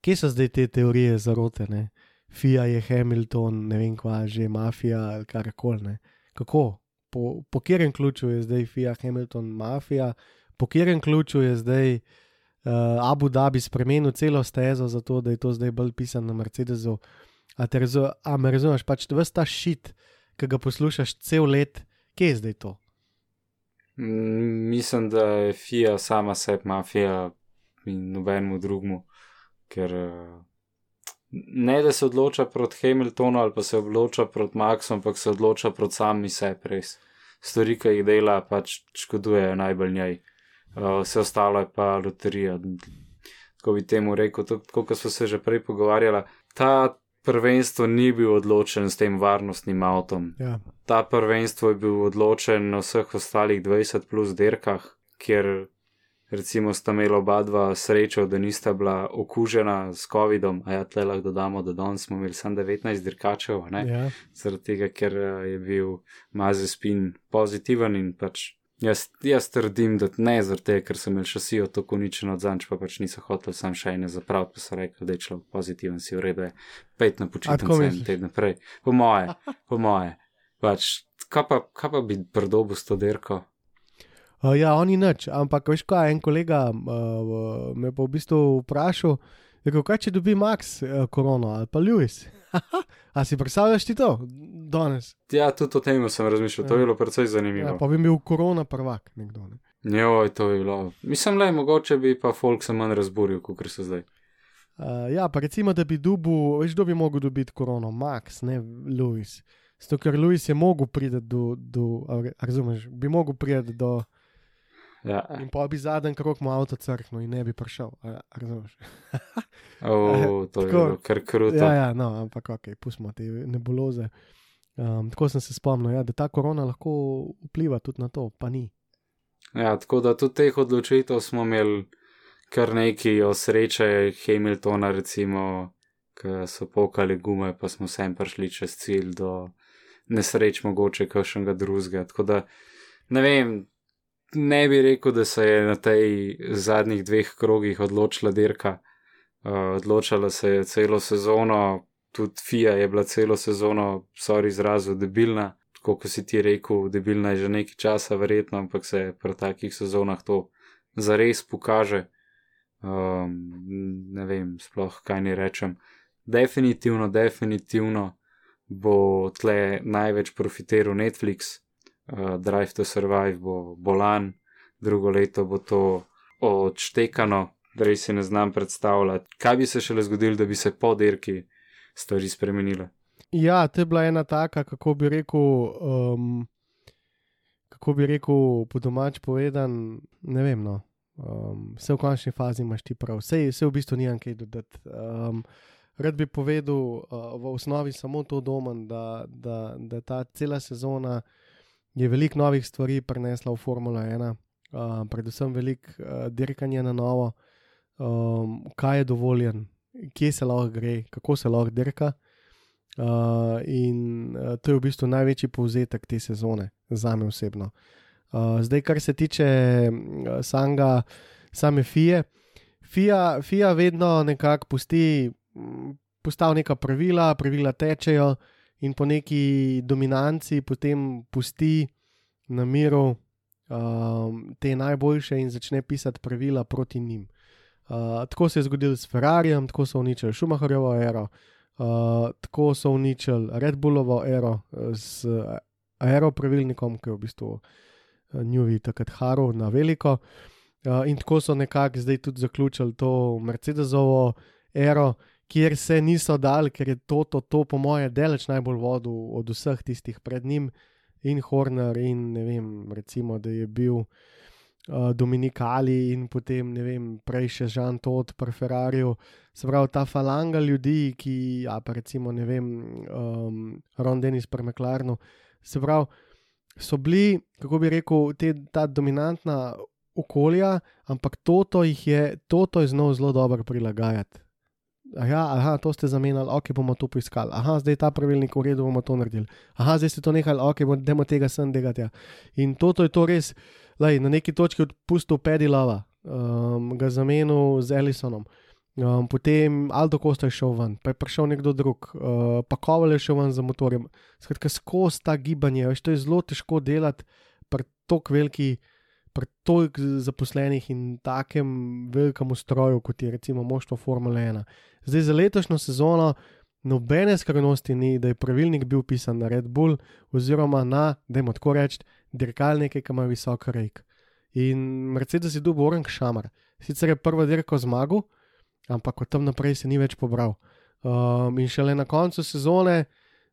kje so zdaj te teorije zarote. Ne. Fija je Hamilton, ne vem kva, že mafija ali karkoli. Kako? Po, po katerem ključu je zdaj Fija Hamilton mafija, po katerem ključu je zdaj uh, Abu Dhabi spremenil celo stezo, zato da je to zdaj bolj pisano na Mercedesu. A, razu, a me razumeš, pač to vsta šit, ki ga poslušaš cel let, kje je zdaj to? Mm, mislim, da je FIA sama sebi mafija in nobenemu drugmu, ker ne da se odloča proti Hamiltonu ali pa se odloča proti Maxu, ampak se odloča proti sami sebi res. Stvari, ki jih dela, pač škodujejo najbolj njej. Vse ostalo je pa loterija. Tako bi temu rekel, tako kot smo se že prej pogovarjali. Ta prvenstvo ni bil odločen s tem varnostnim avtom. Ja. Ta prvenstvo je bil odločen na vseh ostalih 20 plus dirkah, kjer recimo sta imela oba dva srečo, da nista bila okužena s COVID-om, a ja, tle lahko dodamo, da danes smo imeli samo 19 dirkačev, ja. zaradi tega, ker eh, je bil mazespin pozitiven in pač Jaz, jaz trdim, da ne zaradi tega, ker sem imel šasijo tako uničeno od zanč, pa pač niso hoteli sam še ene zapraviti, pa so rekli, da je človek pozitiven, si v redu, pet na počitnice in teden naprej. Po moje, po moje. Pač, kaj pa, kaj pa bi prdobo s to derko? Uh, ja, oni nič, ampak veš kaj, en kolega uh, me pa v bistvu vprašal, rekel, kaj če dobi Max uh, korono ali pa Lewis. <laughs> A si predstavljaš ti to danes? Ja, tudi o tem sem razmišljal, to je bilo precej zanimivo. Ja, pa bi bil korona prvak nekdo. Ne? Jo, to je bilo. Mislim, le mogoče bi pa folk se manj razburil, kot so zdaj. Uh, ja, pa recimo, da bi dubu, veš, kdo bi mogel dobiti korono, Max, ne Louis. Zato, ker Louis je mogel priti do, do razumeš, bi mogel priti do. Ja. In pa bi zadnji krok mu avto crknil in ne bi prišel. Razumeš? <laughs> <laughs> oh, to tako, je kar kruto. Ja, ja, no, ampak ok, pustimo te nebuloze. Um, tako sem se spomnil, ja, da ta korona lahko vpliva tudi na to, pa ni. Ja, tako da tudi teh odločitev smo imeli kar nekaj o sreče Hamiltona, recimo, ki so pokali gume, pa smo sem prišli čez cilj do nesreč mogoče kakšnega drugega. Tako da ne vem, ne bi rekel, da se je na tej zadnjih dveh krogih odločila dirka. Uh, odločala se je celo sezono, tudi FIA je bila celo sezono, sorry, izrazil debilna. tako kot si ti rekel, debilna je že nekaj časa, verjetno, ampak se pri takih sezonah to zares pokaže. Um, ne vem, sploh kaj ni rečem. Definitivno, definitivno bo tle največ profitiral Netflix, uh, Drive to Survive bo bolan, drugo leto bo to odštekano, res si ne znam predstavljati, kaj bi se šele zgodilo, da bi se po dirki stvari spremenile. Ja, to je bila ena taka, kako bi rekel, um, kako bi rekel, po domač povedan, ne vem. No. Um, vse v končni fazi imaš ti prav, vse, vse v bistvu nimam kaj dodati. Um, rad bi povedal uh, v osnovi samo to domen, da, da, da ta cela sezona je veliko novih stvari prenesla v Formula 1, uh, predvsem veliko uh, dirkanja na novo, um, kaj je dovoljen, kje se lahko gre, kako se lahko dirka. Uh, in uh, to je v bistvu največji povzetek te sezone, za me osebno. Uh, zdaj, kar se tiče uh, sanga, same FIE. FIA, FIA vedno nekako pusti, postavi neka pravila, pravila tečejo, in po neki dominanci potem pusti na miru um, te najboljše in začne pisati pravila proti njim. Uh, tako se je zgodilo s Ferrarijem, tako so uničili Schumacherjevo ero, uh, tako so uničili Red Bullovo ero z aeropravilnikom, ki je v bistvu uh, Njuvi takrat Haru na veliko. Uh, in tako so nekako zdaj tudi zaključili to Mercedesovo ero, kjer se niso dal, ker je to, to, to po moje, deleč najbolj vodu od vseh tistih pred njim, in Horner, in ne vem, recimo, da je bil uh, Dominik Ali in potem ne vem, prej še Žan Todd, Preferarju. Se pravi, ta falanga ljudi, ki, ja, pa recimo, ne vem, um, Ron Dennis, Premeklarno, se pravi, so bili, kako bi rekel, te, ta dominantna. Okolja, ampak toto jih je, toto je znal zelo dobro prilagajati. Aha, aha, to ste zamenjali, ok, bomo to poiskali. Aha, zdaj je ta pravilnik v redu, bomo to naredili. Aha, zdaj ste to nehali, ok, bomo tega sem degati. In toto je to res, lej, na neki točki odpustil Pedilava, um, ga zamenil z Ellisonom. Um, potem Aldo Costa je šel ven, pa je prišel nekdo drug, uh, pa Koval je šel ven za motorjem. Skratka, skozi ta gibanje, veš, to je zelo težko delati pri tako veliki pri toliko zaposlenih in takem velikem ustroju, kot je recimo moštvo Formule 1. Zdaj za letošnjo sezono nobene skrivnosti ni, da je pravilnik bil pisan na Red Bull, oziroma na, da jim tako rečem, dirkalnike, ki ima visok rejk. In Mercedes je dubo orang šamar. Sicer je prvo dirko zmagal, ampak od tam naprej se ni več pobral. Um, in šele na koncu sezone,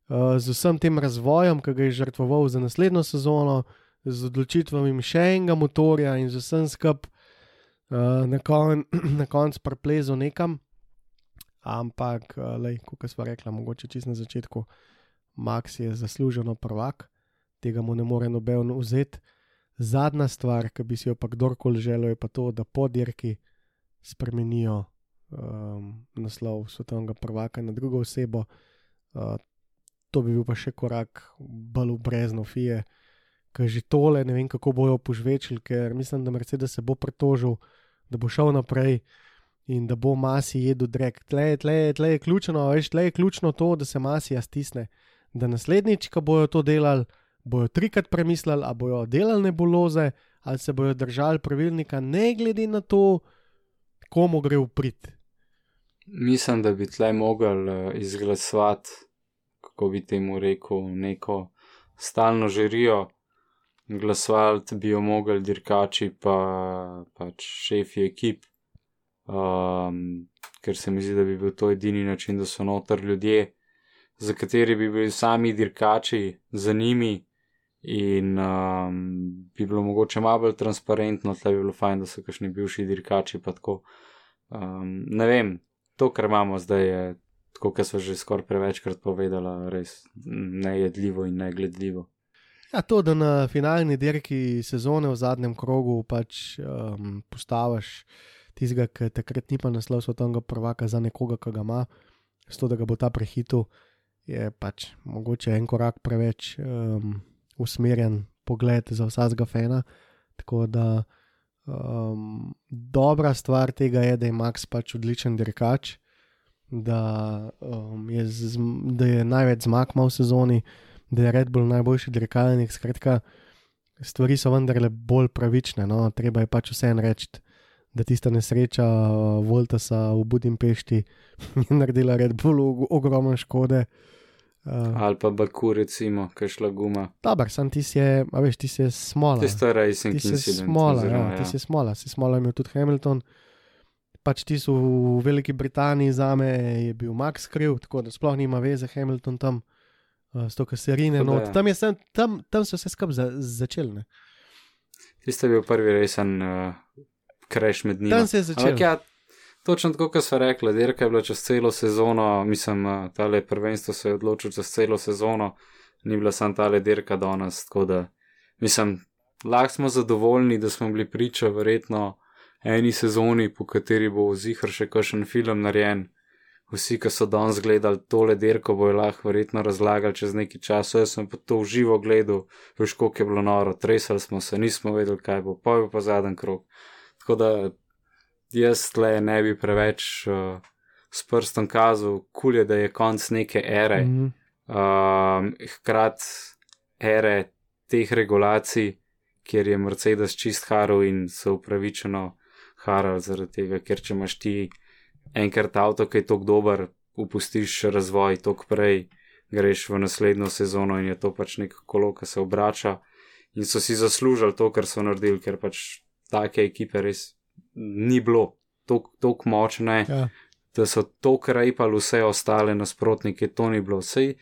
uh, z vsem tem razvojem, ki ga je žrtvoval za naslednjo sezono, z odločitvami še enega motorja in z vsem skup uh, na, kon, <clears throat> na koncu preplezo nekam. Ampak, uh, kot smo rekli, mogoče čist na začetku, Max je zasluženo prvak, tega mu ne more noben vzeti. Zadnja stvar, ki bi si jo pa kdorkoli želel, je pa to, da podirki spremenijo um, naslov svetovnega prvaka na drugo osebo. Uh, to bi bil pa še korak bolj v brezno fije ki že tole, ne vem, kako bojo požvečili, ker mislim, da Mercedes se bo pritožil, da bo šel naprej in da bo masi jedel drek. Tle, tle, tle je ključno, veš, tle je ključno to, da se masi stisne. Da naslednjič, ko bojo to delali, bojo trikrat premislili, ali bojo delali nebuloze, ali se bojo držali pravilnika, ne glede na to, komu gre v prid. Mislim, da bi tle mogel uh, izglasovati, kako bi temu rekel, neko stalno žirijo, glasovati bi jo mogli dirkači, pa pač šefi ekip, um, ker se mi zdi, da bi bil to edini način, da so noter ljudje, za kateri bi bili sami dirkači, za njimi. In um, bi bilo mogoče malo bolj transparentno, tle bi bilo fajn, da so kakšni bivši dirkači. Um, ne vem, to, kar imamo zdaj, je, kot so že skoraj prevečkrat povedala, res nejedljivo in negledljivo. Ja, to, da na finalni dirki sezone v zadnjem krogu pač um, postaviš tistega, ki takrat ni pa naslov svetovnega prvaka za nekoga, ki ga ima, s to, da ga bo ta prehitil, je pač mogoče en korak preveč um, usmerjen pogled za vsakega fena. Tako da um, dobra stvar tega je, da je Max pač odličen dirkač, da, um, je, z, da je največ zmag v sezoni da je Red Bull najboljši dirkalnik. Skratka, stvari so vendarle bolj pravične. No? Treba je pač vseeno reči, da tista nesreča Voltasa v Budimpešti <laughs> je naredila Red Bullu ogromno škode. Uh, Ali pa Baku, recimo, kaj šla guma. Dobar, sam ti si a veš, ti si smola. To je stara racing Ti si smola, oziroma, ja, ti si smola, si smola imel tudi Hamilton. Pač ti so v Veliki Britaniji, za me je bil Max kriv, tako da sploh nima veze Hamilton tam, uh, s to kasarine. Tako da Not. ja. Tam, sem, tam, tam so vse skupaj za, začeli. ne. Tiste je bil prvi resen uh, crash med njimi. Tam se je začel. Ampak ja, točno tako, kot sva rekla, dirka je bila čez celo sezono, mislim, uh, tale prvenstvo se je odločil čez celo sezono, ni bila sam tale dirka danes, tako da, mislim, lahko smo zadovoljni, da smo bili priča verjetno eni sezoni, po kateri bo zihar še kakšen film narejen. Vsi, ki so danes gledali tole dirko, bojo lahko verjetno razlagali čez neki čas. Jaz sem pa to v živo gledal, veš, koliko je bilo noro, tresali smo se, nismo vedeli, kaj bo, pa je pa zadnji krok. Tako da jaz tle ne bi preveč uh, s prstom kazal, kul je, da je konc neke ere, mm. Mhm. um, hkrati ere teh regulacij, kjer je Mercedes čist haral in so upravičeno haral zaradi tega, ker če imaš ti enkrat avto, ki je tako dober, upustiš razvoj tok prej, greš v naslednjo sezono in je to pač neko kolo, ki se obrača. In so si zaslužili to, kar so naredili, ker pač take ekipe res ni bilo, tako močne, Ja. da so tako rejpali vse ostale nasprotnike, to ni bilo. Sej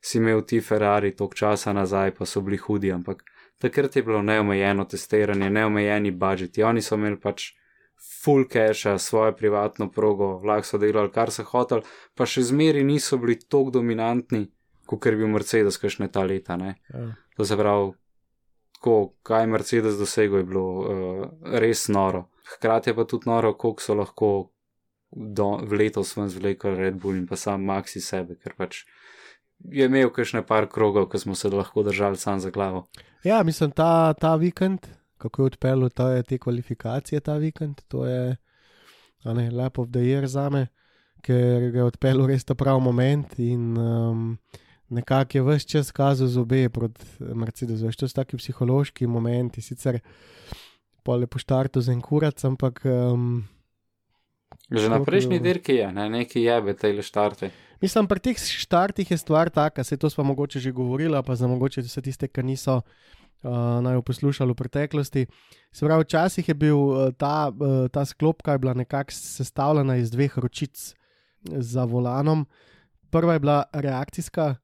si imel ti Ferrari tok časa nazaj, pa so bili hudi, ampak takrat je bilo neomejeno testiranje, neomejeni budžeti. Oni so imeli pač full cache, svojo privatno progo, vlak so delali, kar so hoteli, pa še zmeri niso bili tako dominantni, kot je bil Mercedes, kakšne ta leta. Ne? Ja. To se pravi, tako, kaj je Mercedes dosegel, je bilo uh, res noro. Hkrati je pa tudi noro, koliko so lahko do, letos ven zvlekli Red Bull in pa sam Maxi sebe, ker pač je imel kakšne par krogov, ki smo se lahko držali sam za glavo. Ja, mislim, ta, ta vikend, kako je odpeljal ta, te kvalifikacije ta vikend, to je ne, lep of the year za me, ker ga je odpeljal res ta pravi moment in um, nekako je vse čas kazal zobe proti Mercedesu. Veš, To so taki psihološki momenti, sicer pole po štartu za en kurac, ampak. Um, Že na prejšnji dirki je, ne, neki jebe, te le štarte. Mislim, pri teh štartih je stvar taka, se to smo mogoče že govorili, pa za mogoče vse tiste, ki niso uh, naj jo poslušali v preteklosti. Se pravi, včasih je bil uh, ta, uh, ta sklopka je bila nekako sestavljena iz dveh ročic za volanom. Prva je bila reakcijska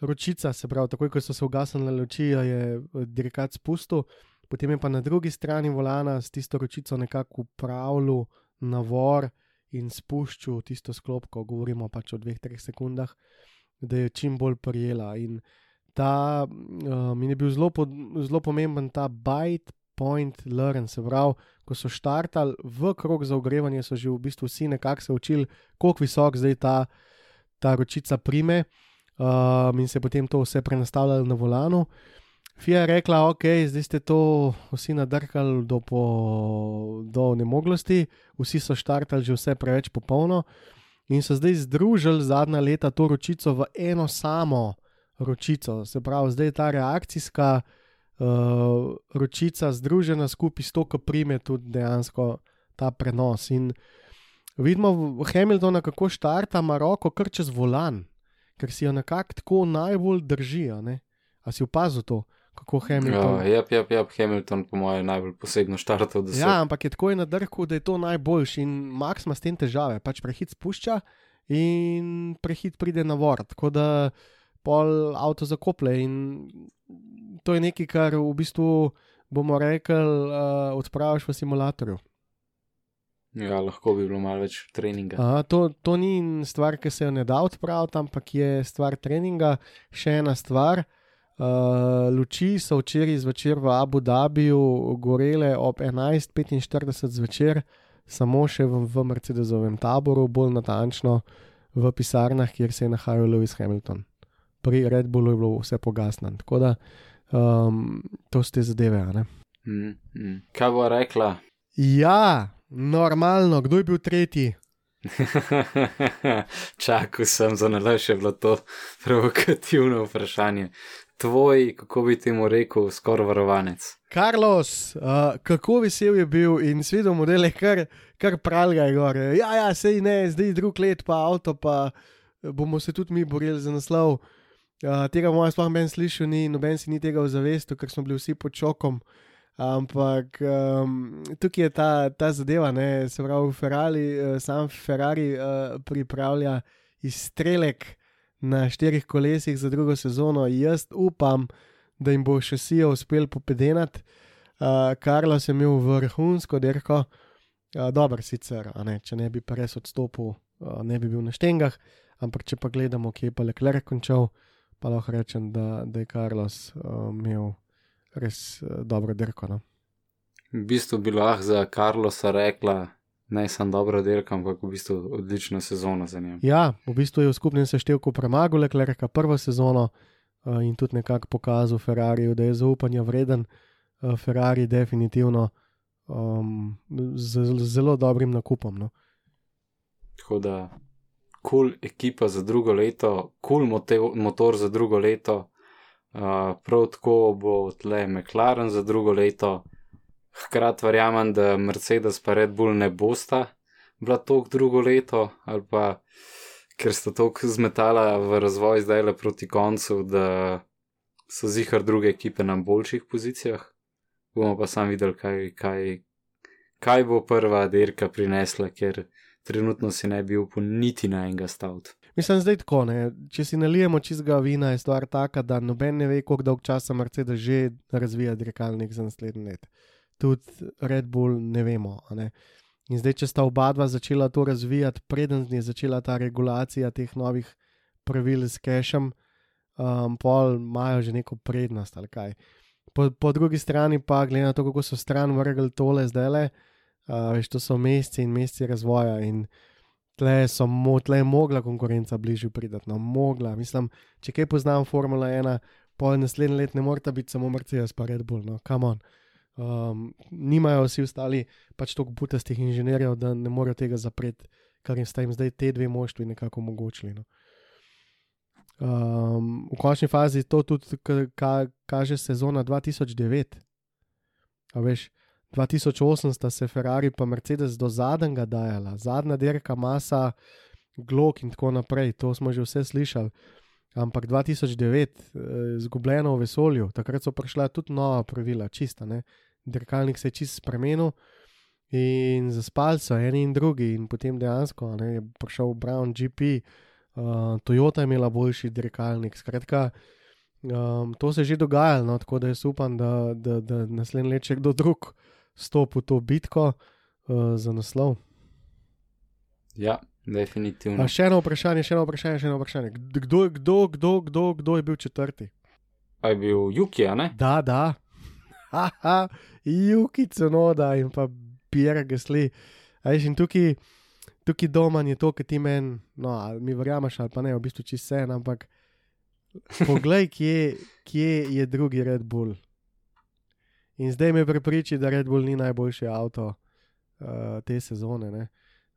ročica, se pravi, takoj ko so se ugasnile luči, je eh, dirkat spustil, potem je pa na drugi strani volana s tisto ročico nekako upravljal navor in spuščal tisto sklopko, govorimo pač o dveh, treh sekundah, da je čim bolj prijela. In ta um, in je bil zelo, pod, zelo pomemben ta bite point learn, se pravi, ko so štartali v krog za ogrevanje, so že v bistvu vsi nekako se učili, koliko visok zdaj ta, ta ročica prime. Um, in se je potem to vse prenastavljalo na volanu. Fija je rekla, ok, zdaj ste to vsi nadrkali do, po, do nemoglosti, vsi so štartali že vse preveč popolno in so zdaj združili zadnja leta to ročico v eno samo ročico. Se pravi, zdaj je ta reakcijska uh, ročica združena skupaj s to, ki prime tudi dejansko ta prenos. In vidimo v Hamiltonu, kako štarta Maroko kar čez volan, ker si jo nekako tako najbolj drži. a ne? A si opazil to, kako Hamilton? Ja, jep, jep, jep, Hamilton, po mojem, najbolj posebno štartov, da se Ja, ampak je tako je na drhu, da je to najboljši in Max ima s tem težave. Pač prehit spušča in prehit pride na vor. Tako da pol avto zakople in to je nekaj, kar v bistvu bomo rekli, uh, odpraviš v simulatorju. Ja, lahko bi bilo malo več treninga. Aha, to, to ni stvar, ki se jo ne da odpraviti, ampak je stvar treninga. Še ena stvar. Uh, luči so včeraj zvečer v Abu Dhabiju gorele ob 11:45 zvečer, samo še v, v Mercedesovem taboru, bolj natančno v pisarnah, kjer se je nahajal Lewis Hamilton. Pri Red Bullu je bilo vse pogasnjeno. Tako da um, to ste zadeve. a? Mm, mm. Kaj bo rekla? Ja, normalno, kdo je bil tretji? <laughs> Čakal sem za nalaž, je bilo to provokativno vprašanje. Tvoj, kako bi temu rekel, skoraj varovanec. Carlos, uh, kako vesel je bil in svedel model je kar, kar pralega je gor. Ja, ja, sej ne, zdaj drug let, pa avto, pa bomo se tudi mi borili za naslov. Uh, tega bomo sploh meni slišali, noben si ni tega v zavestu, ker smo bili vsi pod šokom. Ampak um, tukaj je ta, ta zadeva, ne? se pravi, Ferrari, uh, sam Ferrari uh, pripravlja izstrelek na štirih kolesih za drugo sezono. Jaz upam, da jim bo še sijo uspel popedenati. Uh, Karlo sem imel vrhunsko derko, uh, dober sicer, ne? če ne bi res odstopil, uh, ne bi bil na štengah, ampak če pa gledamo, kje je pa Leclerc končal, pa lahko rečem, da, da je Carlos uh, imel res uh, dobro dirko. No? V bistvu bi lahko za Karlosa rekla, ne sem dobro dirkam, ampak v bistvu odlična sezona za njim. Ja, v bistvu je v skupnem seštevku premagal Leclerca prvo sezono uh, in tudi nekako pokazal Ferrariju, da je zaupanja vreden. Uh, Ferrari definitivno um, z, z zelo dobrim nakupom. No? Tako da, kul cool ekipa za drugo leto, kul cool motor za drugo leto. Uh, prav tako bo tle McLaren za drugo leto. Hkrati verjamem, da Mercedes pa Red Bull ne bosta bila tok drugo leto, ali pa ker sta tok zmetala v razvoj zdaj le proti koncu, da so zihar druge ekipe na boljših pozicijah. Bomo pa sam videli, kaj, kaj, kaj bo prva dirka prinesla, ker trenutno si ne bi upal niti na enega stavt. Mislim, zdaj tako, ne? če si nalijemo čizga vina, je stvar taka, da noben ne ve, koliko dolg časa Mercedes že razvija dirkalnik za naslednji let. Tudi Red Bull ne vemo. Ne? In zdaj, če sta oba dva začela to razvijati, preden je začela ta regulacija teh novih pravil s cashom, um, pol imajo že neko prednost ali kaj. Po, po drugi strani pa, glede na to, kako so stran vrgli tole zdaj le, uh, veš, to so meseci in meseci razvoja in tle, so, tle je mogla konkurenca bližje pridati, no, mogla. Mislim, če kaj poznam Formula 1, pol naslednji let ne morata biti samo Mercedes pa Red Bull, no, come on. Um, nimajo vsi ostali pač toliko butastih inženirjev, da ne morejo tega zapreti, kar jim sta jim zdaj te dve moštvi nekako omogočili. No. Um, v končni fazi to tudi ka, kaže sezona 2009. A veš, 2008 sta se Ferrari in Mercedes do zadnjega dajala, zadnja dirka, masa, glok in tako naprej, to smo že vse slišali. Ampak 2009, izgubljeno v vesolju, takrat so prišla tudi nova pravila, čista, ne? dirkalnik se je čist spremenil in zaspali so eni in drugi, in potem dejansko ne, je prišel Brown GP, uh, Toyota je imela boljši dirkalnik. Skratka, um, to se je že dogajalo, no? tako da jaz upam, da, da, da naslednji let še kdo drug stopi v to bitko uh, za naslov. Ja, definitivno. A še eno vprašanje, še eno vprašanje, še eno vprašanje. Kdo, kdo, kdo, kdo, kdo je bil četrti? Pa je bil Juki, a ne? Da, da. <laughs> Haha, Juki, Cunoda in pa Pierre Gasly. Ajš in tukaj, tukaj doma je to, kar ti meni, no, mi verjameš ali pa ne, v bistvu čisto vse, ampak poglej, kje, kje je drugi Red Bull. In zdaj me prepriči, da Red Bull ni najboljši avto uh, te sezone. Ne?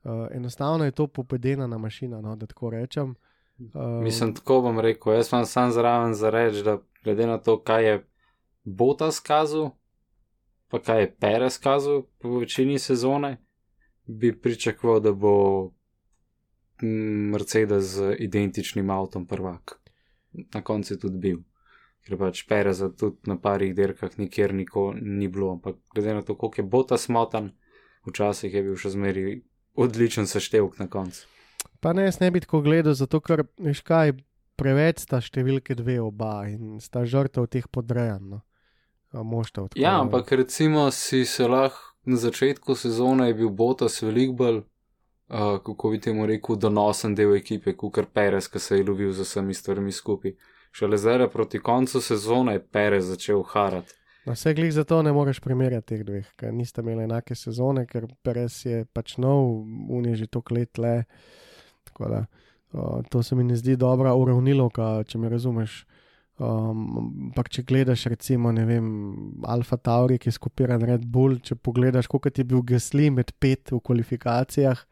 Uh, enostavno je to popedena na mašina, no, da tako rečem. Uh, Mislim, tako bom rekel. Jaz sem sam zraven za reči, da glede na to, kaj je Bota skazal, pa kaj je Pere skazal po večini sezone, bi pričakoval, da bo Mercedes z identičnim avtom prvak. Na koncu je tudi bil. Ker pač Pere za tudi na parih dirkah nikjer ni bilo, ampak glede na to, koliko je Bota smotan, včasih je bil še zmeri odličen seštevek na koncu. Pa ne, jaz ne bi tako gledal, zato ker, veš kaj, preveč sta številke dve oba in sta žrtev teh podrejanj. No. Moštev, tako, ja, ampak recimo si se lahko na začetku sezone je bil Botas veliko bolj, uh, kako bi temu rekel, donosen del ekipe, kot kar Perez, ki se je lovil z vsemi stvarmi skupaj. Šele zdaj, proti koncu sezone, je Perez začel harati. Na vse glih zato ne moreš primerjati teh dveh, ker niste imeli enake sezone, ker Perez je pač nov, unije že tok let le. Da, uh, to se mi ne zdi dobra uravnilovka, če me razumeš. Ampak, um, če gledaš, recimo, ne vem, Alfa Tauri, ki je skupiran Red Bull, če pogledaš, koliko je bil Gesli med pet v kvalifikacijah,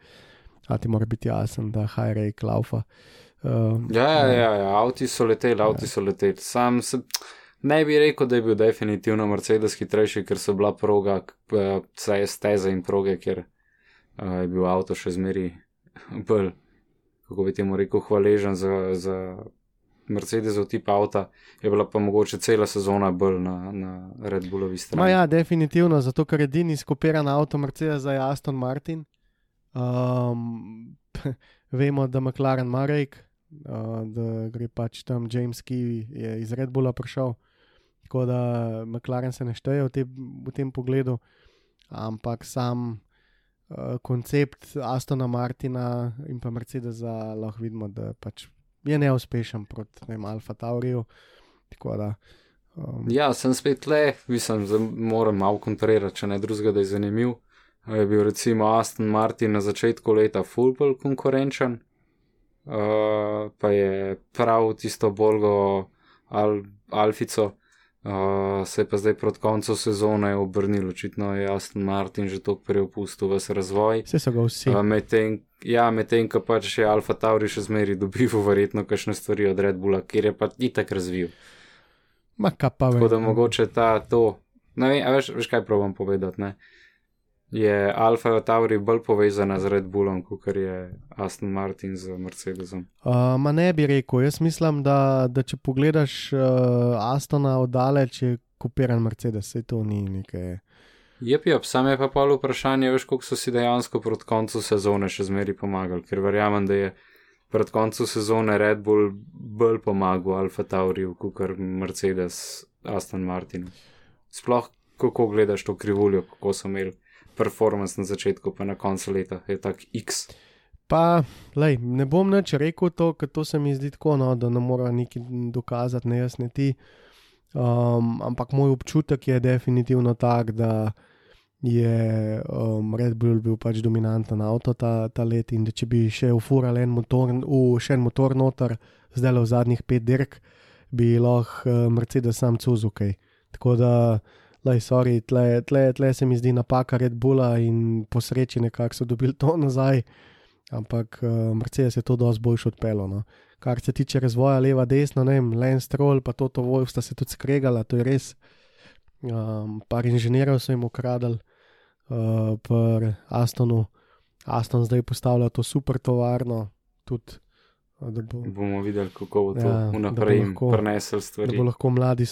a ti mora biti jasen, da Hajrej klaufa. Um, Ja, ja, ja, ja, avti so leteli, avti so leteli. Sam se, ne bi rekel, da je bil definitivno Mercedes hitrejši, ker so bila proga, vse je steze in proge, ker uh, je bil avto še zmeri bolj, kako bi temu rekel, hvaležen za, za Mercedesov tip avta, je bila pa mogoče cela sezona bolj na, na Red Bullovi strani. Ma ja, definitivno, zato ker edini skopiran avto Mercedes je Aston Martin. Um, <laughs> vemo, da McLaren ima rek, uh, da gre pač tam James Key je iz Red Bulla prišel. Tako da McLaren se ne šteje v, te, v tem pogledu, ampak sam uh, koncept Astona Martina in pa Mercedesa lahko vidimo, da pač je neuspešen proti ne vem, Alfa Tauriju. Tako da. Um, Ja, sem spet le, mislim, da moram malo kontrirati, če ne drugega, da je zanimiv. Je bil recimo Aston Martin na začetku leta fulbol konkurenčen, uh, pa je prav tisto bolgo Al Alfico, uh, se je pa zdaj proti koncu sezone obrnil, očitno je Aston Martin že tako preopustil vse razvoj. Vse so ga vsi. Uh, Medtem, ja, medtem, ko pač je Alfa Tauri še zmeri dobival <laughs> verjetno kakšne stvari od Red Bulla, kjer je pa itak razvil. Ma kaj pa Tako da mogoče ta to. Ne vem, a veš, veš kaj probujem povedati. Ne? Je Alfa Tauri bolj povezana z Red Bullom, kot je Aston Martin z Mercedesom. Uh, ma ne bi rekel. Jaz mislim, da, da če pogledaš uh, Astona oddaleč, je kopiran Mercedes, se to ni nekaj. Jep, jep, sam je pa pol vprašanje, veš, koliko so si dejansko proti koncu sezone še zmeri pomagali, ker verjamem, da je pred koncu sezone Red Bull bolj pomagal Alfa Tauriju, kot kar Mercedes Aston Martinu. Sploh, kako gledaš to krivuljo, kako so imeli performance na začetku, pa na koncu leta, je tak X. Pa, lej, ne bom nič rekel to, ker to se mi zdi tako, no, da ne mora neki dokazati, ne jaz, ne ti. Um, ampak moj občutek je definitivno tak, da je um, Red Bull bil pač dominanten avto ta, ta let in da če bi še ufurali en motor, v, še en motor noter, zdaj le v zadnjih pet dirk, bi lahko uh, Mercedes sam cuzukaj. Tako da, lej, sorry, tle, tle, tle se mi zdi napaka Red Bulla in po sreči nekako so dobili to <laughs> nazaj ampak uh, Mercedes je to dosti boljš odpeljal. No. Kar se tiče razvoja leva, desna, ne vem, Lance Stroll, pa to Wolf sta se tudi skregala, to je res. Um, par inženirjev so jim ukradli, uh, per Astonu. Aston zdaj postavlja to super tovarno, tudi da bo, Bomo videli, kako bo to Ja, da vnaprej lahko- prenesel da stvari. bo lahko mladi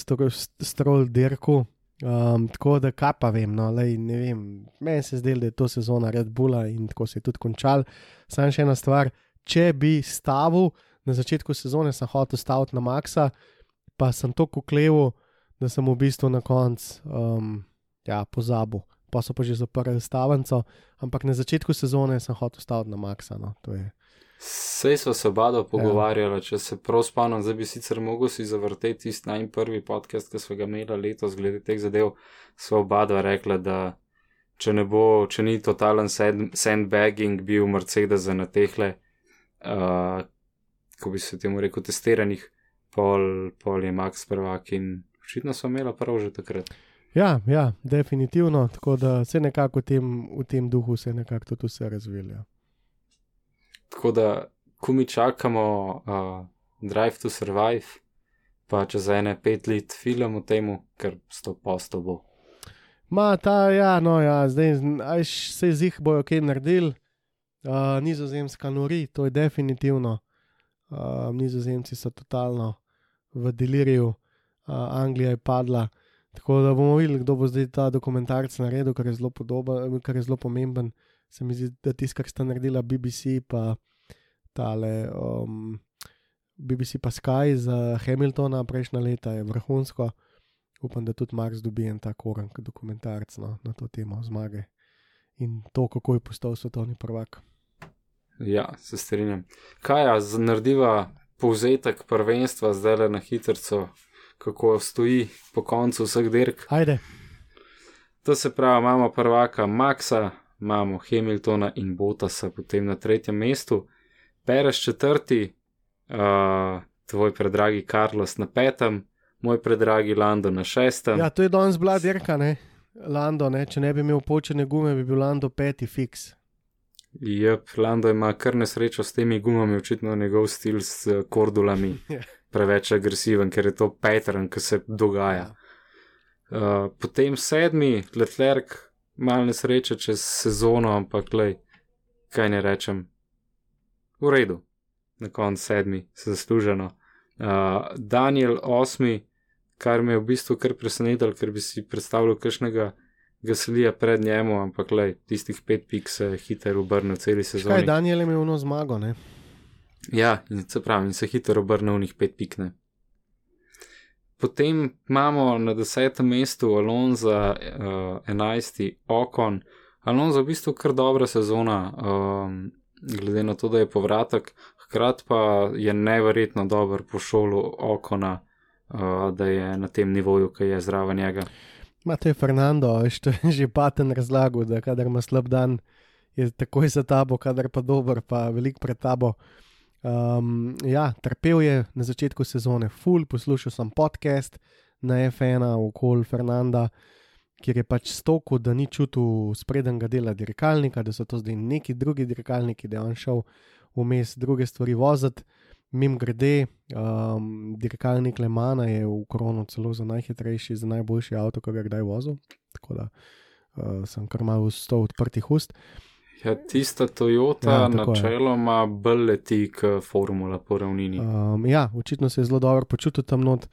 Stroll dirku. Um, tako da, kaj pa vem, no, lej, ne vem, meni se zdi, da je to sezona Red Bulla in tako se je tudi končal. Sam še ena stvar, če bi stavil na začetku sezone, sem hotel staviti na Maxa, pa sem to kukleval, da sem v bistvu na koncu um, ja, pozabil. Pa so pa že zaprli stavnico, ampak na začetku sezone sem hotel staviti na Maxa. No, to je. Sej so se oba Ja. pogovarjala, če se prav spomnim, zdaj bi sicer mogel si zavrteti tisti najmanj prvi podcast, ki smo ga imeli letos glede teh zadev, so oba dva rekla, da če ne bo, če ni totalen sand- sandbagging bil Mercedes na tehle, uh, ko bi se temu rekel, testiranih, pol, pol je Max prvak in očitno so imela prav že takrat. Ja, ja, definitivno. Tako da se nekako v tem, v tem duhu se nekako tudi vse razvilo. Tako da, ko mi čakamo uh, Drive to Survive, pa čez ene pet let film o tem, ker sto posto bo. Ma ta, ja, no, ja, zdaj ajš, se zih bojo kaj naredili. Uh, nizozemska nori, to je definitivno. Uh, nizozemci so totalno v deliriju, uh, Anglija je padla. Tako da bomo videli, kdo bo zdaj ta dokumentarc naredil, kar je zelo, podoben, kar je zelo pomemben. Se mi zdi, da tisto, kar sta naredila BBC, pa tale um, BBC pa Sky za Hamiltona prejšnja leta je vrhunsko. Upam, da tudi Marks dobi en tak oran dokumentarc no, na to temo zmage in to, kako je postal svetovni prvak. Ja, se strinjam. Kaj ja, z- narediva povzetek prvenstva zdaj le na hitrco, kako stoji po koncu vseh dirk. Ajde, To se pravi, imamo prvaka Maxa, imamo Hamiltona in Botasa potem na tretjem mestu, Perez četrti, uh, tvoj predragi Carlos na petem, moj predragi Lando na šestem. ja, to je danes bila dirka, ne? Lando, ne? če ne bi imel počene gume, bi bil Lando peti fiks. Jep, Lando ima kar nesrečo s temi gumami, očitno njegov stil s eh, kordulami <laughs> Ja. preveč agresiven, ker je to pattern, ki se dogaja. Uh, potem sedmi, Leclerc, malo nesreče čez sezono, ampak lej, kaj ne rečem. V redu, na koncu sedmi, zasluženo. Uh, Daniel osmi, kar me je v bistvu kar presenetilo, ker bi si predstavljal kakšnega gasilija pred njemu, ampak lej, tistih pet pik se je hitro obrnil celi Kaj sezoni. Daniel je imel eno zmago, ne? Ja, in se pravi, in se hitro obrne v njih pet pikne. Potem imamo na desetem mestu Alonso, uh, enajsti Okon. Alonso je v bistvu kar dobra sezona, um, glede na to, da je povratek, hkrati pa je neverjetno dober po šolu Okona, uh, da je na tem nivoju, ki je zraven njega. Ma to je Fernando, veš, to je že paten razlagal, da kadar ima slab dan, je takoj za tabo, kadar pa dober, pa velik pred tabo. Um, ja, trpel je na začetku sezone, full, poslušal sem podcast na F1 okoli Fernanda, kjer je pač stoko, da ni čutil sprednjega dela dirkalnika, da so to zdaj neki drugi dirkalniki, da je on šel vmes druge stvari voziti. Mim grede, um, dirkalnik Lemana je v koronu celo za najhitrejši, za najboljši avto, ki ga je kdaj vozil. Tako da uh, sem kar malo sto odprtih ust. Ja, tista Toyota Ja, načeloma bolj leti k formula po ravnini. Uh, Um, ja, očitno se je zelo dobro počutil tam not.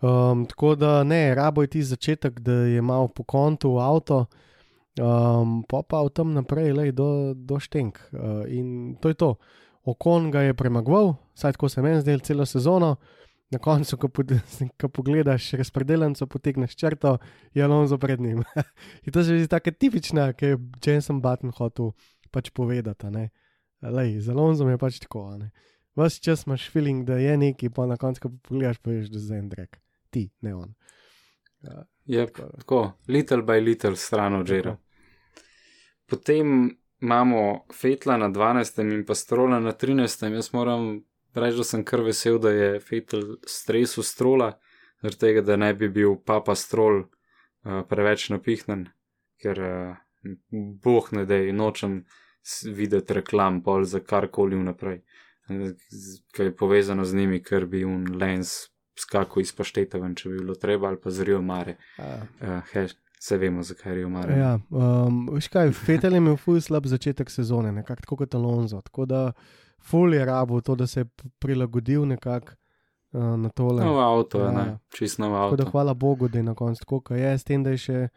Um, tako da ne, rabo je ti začetek, da je malo po kontu avto, um, pa pa v tem naprej, lej, do, do štenk. Uh, in to je to. Okon ga je premagoval, saj tako se meni zdel celo sezono. Na koncu, ko, pod, <laughs> ko pogledaš razpredeljenco, potegneš črto, je Alonso pred njim. <laughs> in to mi zdi tako tipična, ki je Jason Button hotel pač povedati. Lej, z Alonso je pač tako. Ves čas imaš feeling, da je neki, pa na koncu, ko pogledaš, pa veš, da je zdaj drek. Ti, ne on. Ja, je tako tako, little by little stran od žera. Tako. Potem imamo Fetla na 12. in pa Strola na 13. Jaz moram reči, da sem kar vesel, da je Fetel stresu Strola, zaradi tega, da ne bi bil papa Strol uh, preveč napihnen, ker uh, boh ne da, nočem videti reklam pol za karkoli vnaprej, eh, ki je povezano z njimi, ker bi un lens skakal iz pašteta ven, če bi bilo treba, ali pa zrijo mare. Ja. Uh, heš, se vemo, zakaj je umare. Ja, um, veš kaj, Fetel je imel ful slab začetek sezone, nekako kot Alonso. Tako da ful je rabo to, da se je prilagodil nekako uh, na tole. Novo avto, Ja. ja. ne, čist novo Tako da avto. hvala Bogu, da je na koncu tako, kot je, s tem, da je še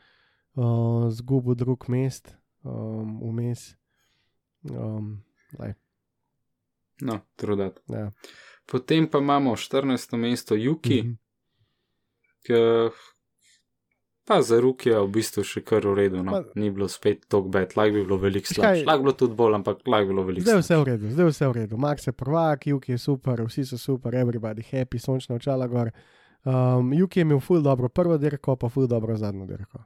uh, zgubil drug mest, um, vmes. Um, lej, No, trudat. ja. Potem pa imamo 14. mesto Juki, Mhm. ki pa za Ruki je v bistvu še kar v redu. No. Ni bilo spet tako bed, lahko bi bilo veliko slabše. Lahko bi bilo tudi bolj, ampak lahko bi bilo veliko Zdaj slabše. vse v redu, zdaj vse v redu. Max je prvak, Juki je super, vsi so super, everybody happy, sončna očala gor. Um, Juki je imel ful dobro prvo dirko, pa ful dobro zadnjo dirko.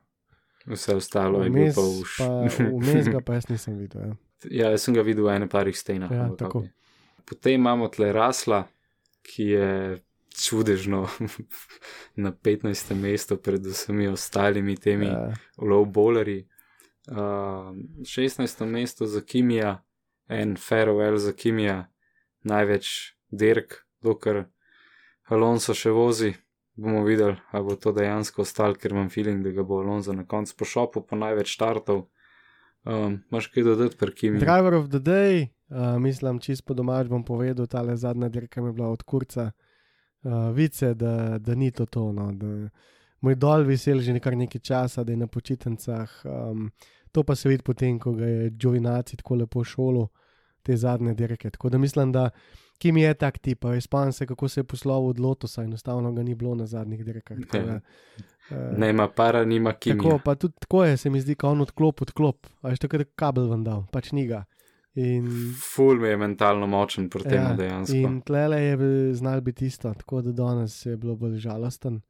Vse ostalo je bilo Vmes pa už. Vmes ga pa jaz nisem videl. Ja. <laughs> ja, jaz sem ga videl v ene parih stenah. Ja, tako. Potem imamo tle Rasla, ki je čudežno <laughs> na 15. mestu pred vsemi ostalimi temi. Ja. low bowleri. Uh, 16. mesto za Kimija, en farewell za Kimija, največ dirk, dokler Alonso še vozi. Bomo videli, ali bo to dejansko ostalo, ker imam feeling, da ga bo Alonso na koncu pošopil po največ startov. Um, Máš kaj dodati, per Kimiju? Driver of the day, uh, mislim, čist po domač bom povedal, ta zadnja dirka mi je bila od kurca. Uh, Vice, da, da ni to tono. Moj dol vesel že nekaj nekaj časa, da je na počitnicah. Um, to pa se vidi potem, ko ga je Džovinaci tako lepo šolo, te zadnje dirke. Tako da mislim, da Kim je tak tip, a spomnim se, kako se je poslovil od Lotusa, enostavno ga ni bilo na zadnjih dirkah. da, uh, Ne ima para, nima Tako, Kimija. pa tudi tako je, se mi zdi, kot on odklop, odklop. A veš, tako da kabel vam dal, pač ni ga. In, Ful mi je mentalno močen pri tem ja, dejansko. in tlele je znal biti isto, tako da danes je bilo bolj žalosten.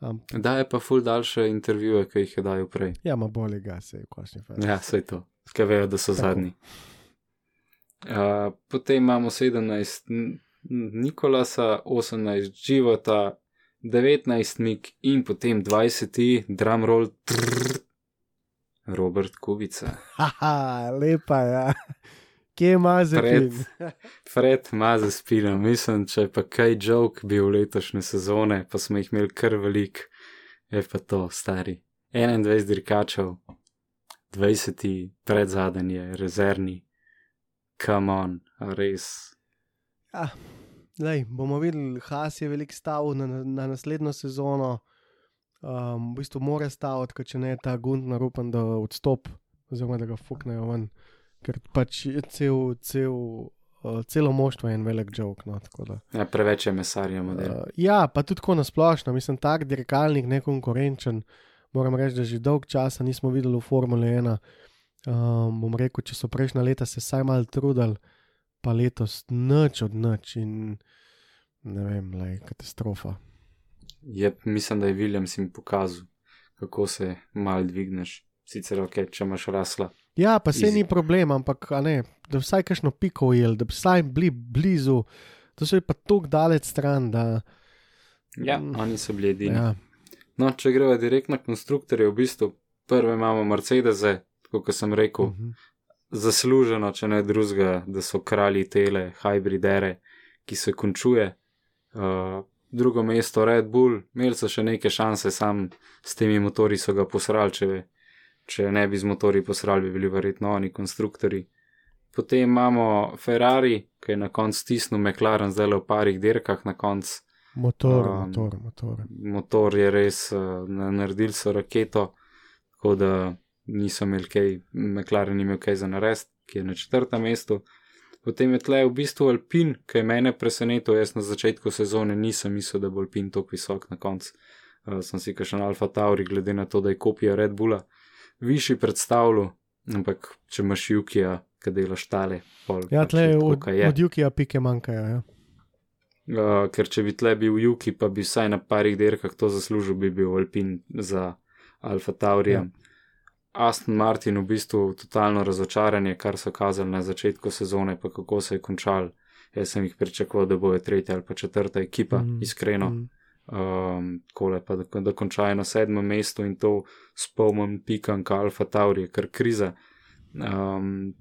Um, Da je pa ful daljše intervjuje, ki jih je dajal prej. ja, ma bolje ga se je v končni fazi. Ja, vse to, kaj vejo, da so Tako. zadnji. Uh, potem imamo 17 N- Nikolasa, 18 Života, 19 Mik in potem 20 drumroll. Trrr. Robert Kubica. <laughs> Haha, lepa je. Ja. Kje ima Fred, zapis? <laughs> Fred ima za spino, mislim, če pa kaj joke bil letošnje sezone, pa smo jih imeli kar velik, je pa to stari. 21 dirkačev, 20 predzadnji je, rezervni, come on, res. Ja, lej, bomo videli, Has je velik stav na, na naslednjo sezono. Um, v bistvu mora staviti, ker če ne ta Gundnar upam, da odstop, oziroma da ga fuknejo ven, ker pač je cel, cel, uh, celo moštvo en velik jok. No. Ja, preveč je mesarja model. Uh, ja, pa tudi tako nasplošno, mislim, tak dirkalnik, nekonkurenčen. Moram reči, da že dolg časa nismo videli v Formule 1. Um, bom rekel, če so prejšnja leta se vsaj malo trudili, pa letos noč od noč in ne vem, le katastrofa. Je, mislim, da je Williams jim pokazal, kako se mal dvigneš. Sicer ok, če imaš rasla. Ja, pa se ni problem, ampak ne, da vsaj kakšno piko ujel, da bi vsaj bili blizu, to so pa tako daleč stran, da. Ja, Mm. oni so bili edini. Ja, No, če gremo direkt na konstruktorje, v bistvu prve imamo Mercedese, kot sem rekel, mhm. zasluženo, če ne drugega, da so kralji tele, hybridere, ki se končuje. Uh, drugo mesto Red Bull, imeli so še neke šanse, sam s temi motori so ga posrali, če, če ne bi z motori posrali, bi bili verjetno oni konstruktori. Potem imamo Ferrari, ki je na koncu stisnil McLaren, zdaj le v parih dirkah na koncu. motor, Um, motor, motor. Motor je res, uh, naredili so raketo, tako da niso imeli kaj, McLaren imel kaj za narediti, ki je na četrtem mestu. Potem je tle v bistvu Alpin, ki je mene presenetil. Jaz na začetku sezone nisem mislil, da bo Alpin tako visok na koncu. Uh, sem si še na Alfa Tauri, glede na to, da je kopija Red Bulla, višji predstavljal, ampak če imaš Jukija, ki delaš tale, pol. Ja, tle je tako, od, je. Jukija pike manjkajo. Ja. Uh, ker če bi tle bil Juki, pa bi vsaj na parih dirkah to zaslužil, bi bil Alpin za Alfa Taurija. Ja. Aston Martin v bistvu totalno razočaranje, kar so kazali na začetku sezone, pa kako se je končal. Jaz sem jih pričakoval, da bojo tretja ali pa četrta ekipa, mm. iskreno. Mm. Um, kole pa, da, da končajo na sedmem mestu in to s polnom pikanka Alfa Taurija, kar kriza. Um,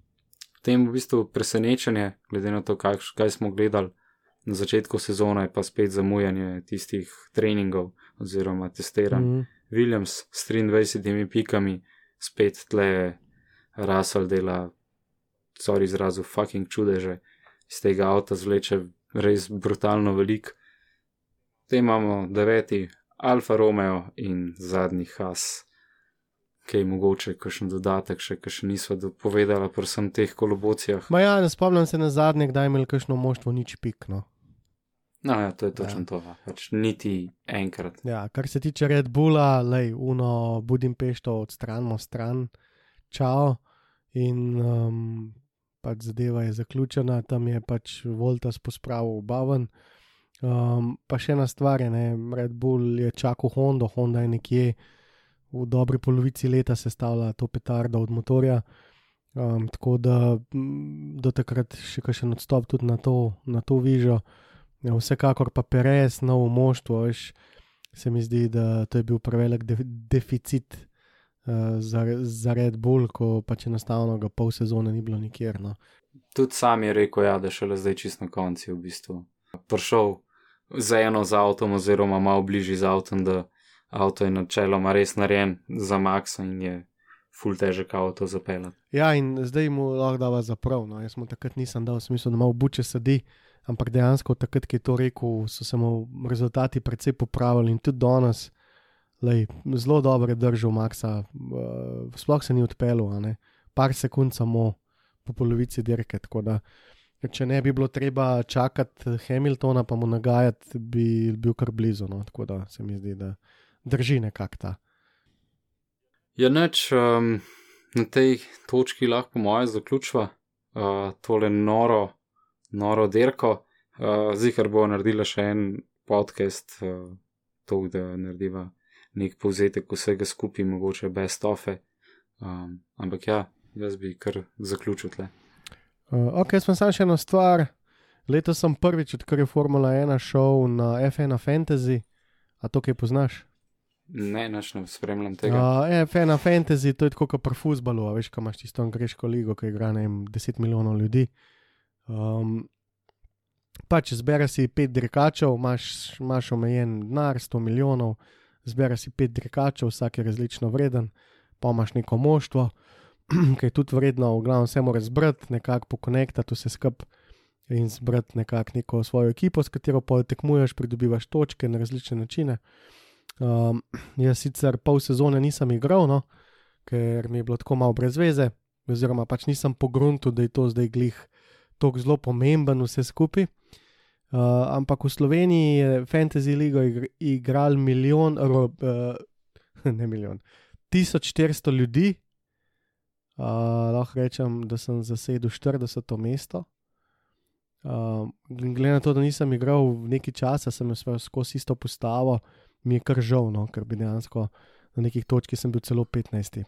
tem v bistvu presenečenje, glede na to, kaj, kaj smo gledali na začetku sezone, je pa spet zamujanje tistih treningov oziroma testiranj. Mm. Mm. Williams s 23 pikami, spet tle Russell dela, sorry izrazu, fucking čudeže, iz tega avta zvleče res brutalno velik. Te imamo deveti Alfa Romeo in zadnji Has, ki je mogoče kakšen dodatek, še kar še nismo povedali, predvsem teh kolobocijah. Ma ja, ne spomnim se na zadnje, kdaj je imel kakšno moštvo nič pik. No. No, ja, to je točno Ja. to. ja. Pač niti enkrat. Ja, kar se tiče Red Bulla, lej, uno Budimpešto odstranimo stran, čao. In um, pač zadeva je zaključena, tam je pač Voltas pospravil baven. Um, pa še ena stvar ne, Red Bull je čakal Honda, Honda je nekje v dobri polovici leta sestavljala to petardo od motorja. Um, tako da do takrat še kakšen odstop tudi na to, na to vižo. Ja, vsekakor pa Perez, novo moštvo, veš, se mi zdi, da to je bil prevelik de deficit uh, za, za Red Bull, ko pač enostavno ga pol sezone ni bilo nikjer. No. Tudi sam je rekel, ja, da šele zdaj čist na koncu je v bistvu prišel z eno z avtom, oziroma malo bližje z avtom, da avto je načeloma res narejen za Maxa in je full težek avto zapeljati. Ja, in zdaj mu lahko dava zaprav. No. Jaz mu takrat nisem dal v smislu, da malo buče sedi, ampak dejansko takrat, ki je to rekel, so se mu rezultati precej popravili in tudi danes. Lej, zelo dobro je držal Maxa, uh, sploh se ni odpeljal, par sekund samo po polovici dirke. tako da, Če ne bi bilo treba čakati Hamiltona, pa mu nagajati, bi bil kar blizu. No? Tako da se mi zdi, da drži nekako ta. Ja, neč um, na tej točki lahko po moje zaključva uh, tole noro, noro derko. Uh, Zihar bo naredila še en podcast, uh, to, da narediva nek povzetek vsega skupaj, mogoče best ofe. Um, ampak ja, jaz bi kar zaključil tle. Uh, ok, smo samo še eno stvar. Letos sem prvič, odkar je Formula 1 šel na F1 Fantasy, a to kaj poznaš? Ne, nič ne spremljam tega. Uh, fe- na fantasy to je tako kot pri futbalu, a veš, ko imaš tisto angliško ligo, ki igra ne vem, 10 milijonov ljudi. Um, pač zbere si pet dirkačev, imaš, imaš omejen denar, 100 milijonov, zbere si pet dirkačev, vsak je različno vreden, pa imaš neko moštvo, <clears throat> ki je tudi vredno, v glavnem vse moraš zbrati, nekako pokonektati vse skupaj in zbrati nekako neko svojo ekipo, s katero pa tekmuješ, pridobivaš točke na različne načine. Um, jaz sicer pol sezone nisem igral, no, ker mi je bilo tako malo brez veze, oziroma pač nisem pogruntil, da je to zdaj glih tako zelo pomemben vse skupaj. Uh, ampak v Sloveniji je Fantasy Ligo igr igral milijon, ro, uh, <laughs> ne milijon, 1400 ljudi. Uh, lahko rečem, da sem zasedel 40. mesto. Uh, glede na to, da nisem igral neki časa, sem imel skozi isto postavo, mi je kar žal, no, ker bi dejansko na nekih točkah sem bil celo 15.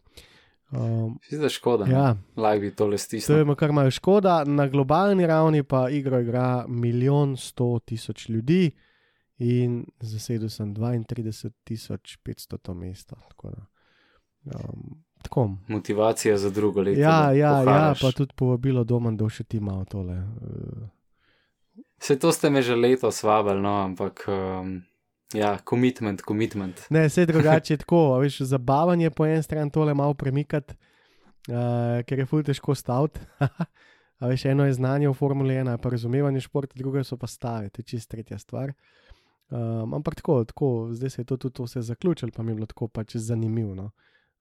Um, Zdi se škoda. ja, Laj bi tole to stisnil. je mu kar malo škoda, na globalni ravni pa igro igra milijon 100 tisoč ljudi in zasedel sem 32 tisoč 500 to mesto. Tako da, um, tako. Motivacija za drugo leto. Ja, ja, ja, poharaš. pa tudi povabilo doma, da še ti malo tole. Vse to ste me že letos vabili, no, ampak um, ja, commitment, commitment. Ne, vse <laughs> drugače je tako, a veš, zabavanje po eni strani tole malo premikati, uh, ker je ful težko staviti. <laughs> A veš, eno je znanje v Formuli 1, pa razumevanje športa, druga so pa stave, to je čist tretja stvar. Um, ampak tako, tako, zdaj se je to tudi vse zaključilo, pa mi je bilo tako pač zanimivo, no?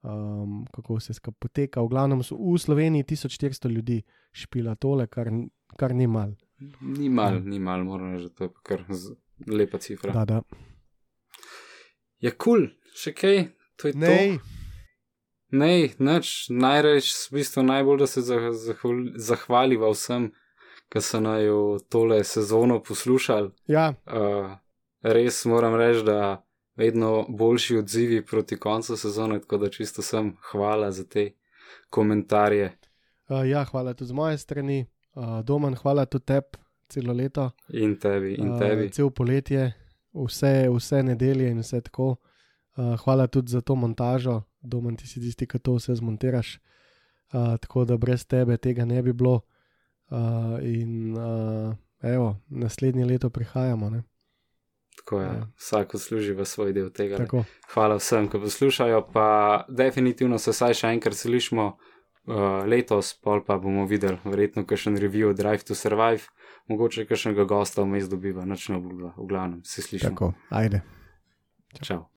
Um, kako se poteka. V glavnem so v Sloveniji 1400 ljudi špila tole, kar, kar ni mal. Ni mal, ni mal, moram reči, to je kar lepa cifra. Da, da. Ja, kul, cool. še kaj, to je to. Nej, Ne, nič, najreč, v bistvu najbolj, da se zah- zahval- zahvaliva vsem, ki so naju tole sezono poslušali. ja, Uh, res moram reči, da vedno boljši odzivi proti koncu sezone, tako da čisto sem hvala za te komentarje. uh, ja, hvala tudi z moje strani. Uh, Domen, hvala tudi tebi celo leto. In tebi, in Uh, tebi. cel poletje, vse, vse nedelje in vse tako. Uh, hvala tudi za to montažo, domen ti si tisti, ki to vse zmontiraš. Uh, tako da brez tebe tega ne bi bilo. Uh, in uh, evo, naslednje leto prihajamo. Ne? Tako je, ja. vsak odsluži v svoj del tega. Hvala vsem, ki poslušajo, pa definitivno se vsaj še enkrat slišmo uh, letos, pol pa bomo videli, verjetno kakšen review Drive to Survive, mogoče kakšnega gosta vmes dobiva, noč ne obljublja, v glavnem se slišimo. tako, ajde. Čau.